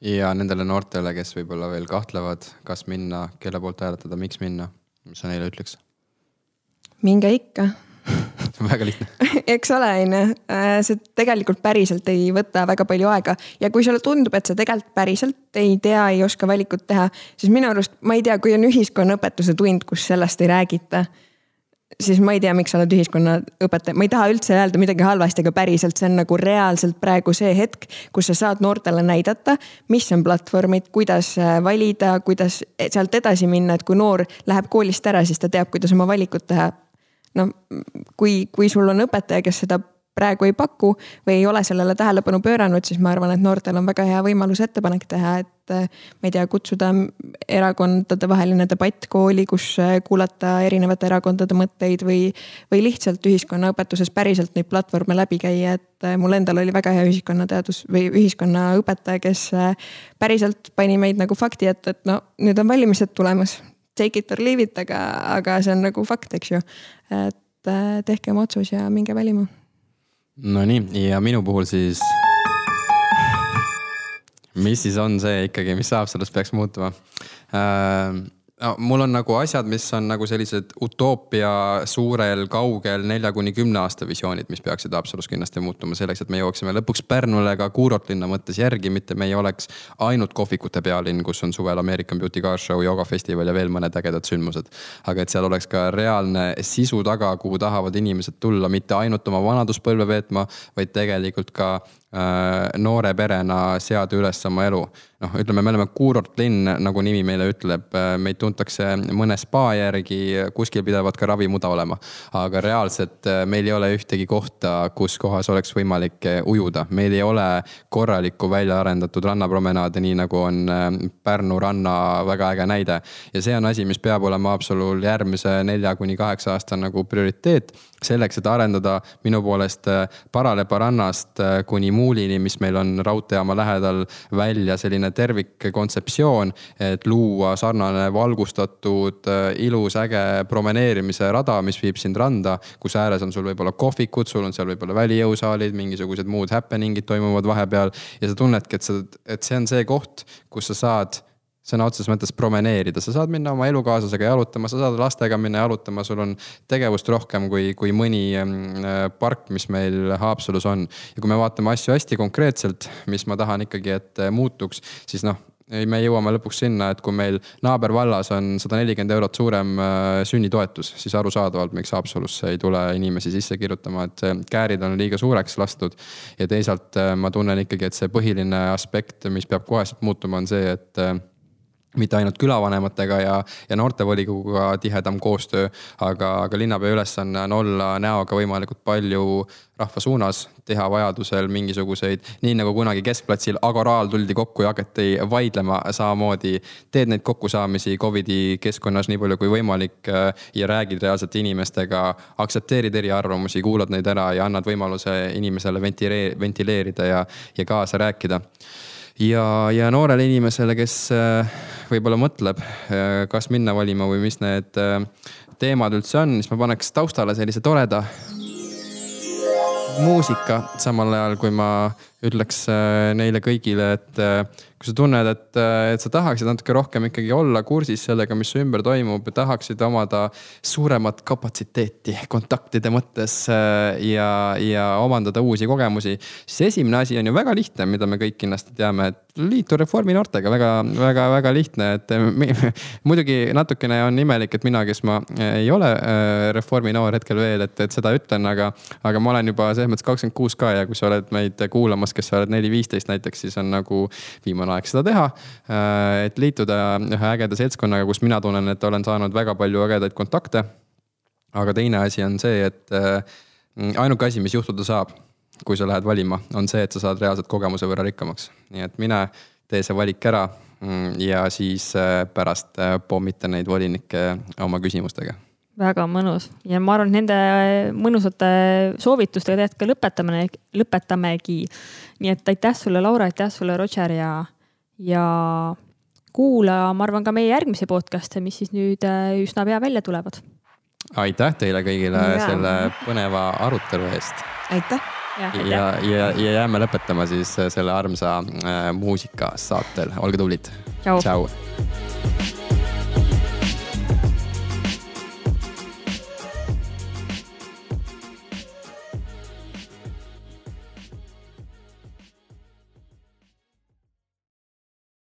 ja nendele noortele, kes võib-olla veel kahtlevad, kas minna, kelle poolt hääletada, miks minna, mis sa neile ütleks? Minge ikka. (laughs) Väga lihtne. (laughs) Eks ole, on ju, äh, see tegelikult päriselt ei võta väga palju aega. Ja kui sulle tundub, et sa tegelikult päriselt ei tea, ei oska valikut teha, siis minu arust, ma ei tea, kui on ühiskonnaõpetuse tund, kus sellest ei räägita siis ma ei tea, miks sa oled ühiskonnaõpetaja, ma ei taha üldse öelda midagi halvasti, aga päriselt see on nagu reaalselt praegu see hetk, kus sa saad noortele näidata, mis on platvormid, kuidas äh, valida, kuidas sealt edasi minna, et kui noor läheb koolist ära, siis ta teab, kuidas oma valikut teha noh, kui, kui sul on õpetaja, kes seda praegu ei paku või ei ole sellele tähelepanu pööranud, siis ma arvan, et noortel on väga hea võimalus ettepanek teha, et äh, ma ei tea, kutsuda erakondadevaheline debatt kooli, kus äh, kuulata erinevate erakondade mõtteid või, või lihtsalt ühiskonnaõpetuses päriselt neid platvorme läbi käia, et äh, mul endal oli väga hea ühiskonnateadus või ühiskonnaõpetaja, kes päriselt pani meid nagu fakti ette, et no nüüd on valimised tulemas take it or leave it, aga, aga see on nagu fakt, eks ju. et äh, tehke oma otsus ja minge valima. Nonii, ja minu puhul siis. mis siis on see ikkagi, mis saab, sellest peaks muutuma äh, no mul on nagu asjad, mis on nagu sellised utoopia suurel, kaugel nelja kuni kümne aasta visioonid, mis peaksid Haapsalus kindlasti muutuma selleks, et me jõuaksime lõpuks Pärnule ka kuurortlinna mõttes järgi, mitte me ei oleks ainult kohvikute pealinn, kus on suvel American Beauty Car Show, joogafestival ja veel mõned ägedad sündmused. aga et seal oleks ka reaalne sisu taga, kuhu tahavad inimesed tulla, mitte ainult oma vanaduspõlve veetma, vaid tegelikult ka noore perena seada üles oma elu. noh, ütleme, me oleme kuurortlinn, nagu nimi meile ütleb, äh, meid tuntakse mõne spa järgi, kuskil pidavat ka ravimuda olema. aga reaalselt äh, meil ei ole ühtegi kohta, kus kohas oleks võimalik ujuda, meil ei ole korralikku välja arendatud rannapromenaade, nii nagu on Pärnu ranna väga äge näide. ja see on asi, mis peab olema Haapsalul järgmise nelja kuni kaheksa aasta nagu prioriteet selleks, et arendada minu poolest Paralepa rannast kuni Muulini, mis meil on raudteejaama lähedal, välja selline tervikkontseptsioon, et luua sarnane valgustatud, äh, ilus, äge promeneerimise rada, mis viib sind randa, kus ääres on sul võib-olla kohvikud, sul on seal võib-olla välijõusaalid, mingisugused muud happening'id toimuvad vahepeal. Ja sa tunnedki, et sa, et see on see koht, kus sa saad sõna otseses mõttes promeneerida, sa saad minna oma elukaaslasega jalutama, sa saad lastega minna jalutama, sul on tegevust rohkem kui, kui mõni mm, park, mis meil Haapsalus on. ja kui me vaatame asju hästi konkreetselt, mis ma tahan ikkagi, et muutuks, siis noh me jõuame lõpuks sinna, et kui meil naabervallas on sada nelikümmend eurot suurem äh, sünnitoetus, siis arusaadavalt, miks Haapsalusse ei tule inimesi sisse kirjutama, et käärid on liiga suureks lastud. ja teisalt äh, ma tunnen ikkagi, et see põhiline aspekt, mis peab koheselt muutuma, on see, et äh, mitte ainult külavanematega ja, ja noortevolikoguga tihedam koostöö, aga, aga linnapea ülesanne on olla näoga võimalikult palju rahva suunas, teha vajadusel mingisuguseid, nii nagu kunagi keskplatsil Agoraal tuldi kokku ja hakati vaidlema, samamoodi teed neid kokkusaamisi Covidi keskkonnas nii palju kui võimalik äh, ja räägid reaalselt inimestega, aktsepteerid eriarvamusi, kuulad neid ära ja annad võimaluse inimesele ventileerida, ventileerida ja, ja kaasa rääkida. Ja, ja noorele inimesele, kes äh, võib-olla mõtleb, äh, kas minna valima või mis need äh, teemad üldse on, siis ma paneks taustale sellise toreda muusika, samal ajal kui ma ütleks neile kõigile, et kui sa tunned, et, et sa tahaksid natuke rohkem ikkagi olla kursis sellega, mis su ümber toimub, tahaksid omada suuremat kapatsiteeti kontaktide mõttes äh, ja, ja omandada uusi kogemusi. siis esimene asi on ju väga lihtne, mida me kõik kindlasti teame, et liitu Reformi noortega väga, väga, väga lihtne, et (laughs) muidugi natukene on imelik, et mina, kes ma ei ole äh, Reformi noor hetkel veel, et, et seda ütlen, aga, aga ma olen juba selles mõttes kakskümmend kuus ka ja kui sa oled meid kuulamas, kes sa oled neli, viisteist näiteks, siis on nagu viimane aeg seda teha. Äh, et liituda ühe ägeda seltskonnaga, kus mina tunnen, et olen saanud väga palju ägedaid kontakte. aga teine asi on see, et äh, ainuke asi, mis juhtuda saab, kui sa lähed valima, on see, et sa saad reaalselt kogemuse võrra rikkamaks. nii et mine, tee see valik ära mm, ja siis äh, pärast pommita neid volinikke oma küsimustega väga mõnus ja ma arvan, et nende mõnusate soovitustega tegelikult ka lõpetame, lõpetamegi. Nii et aitäh sulle, Laura, aitäh sulle, Roger ja ja kuula, ma arvan, ka meie järgmisi podcast'e, mis siis nüüd äh, üsna pea välja tulevad. aitäh teile kõigile ja. selle põneva arutelu eest. aitäh. ja, ja, ja, ja jääme lõpetama siis selle armsa äh, muusikasaatel, olge tublid. tšau, tšau..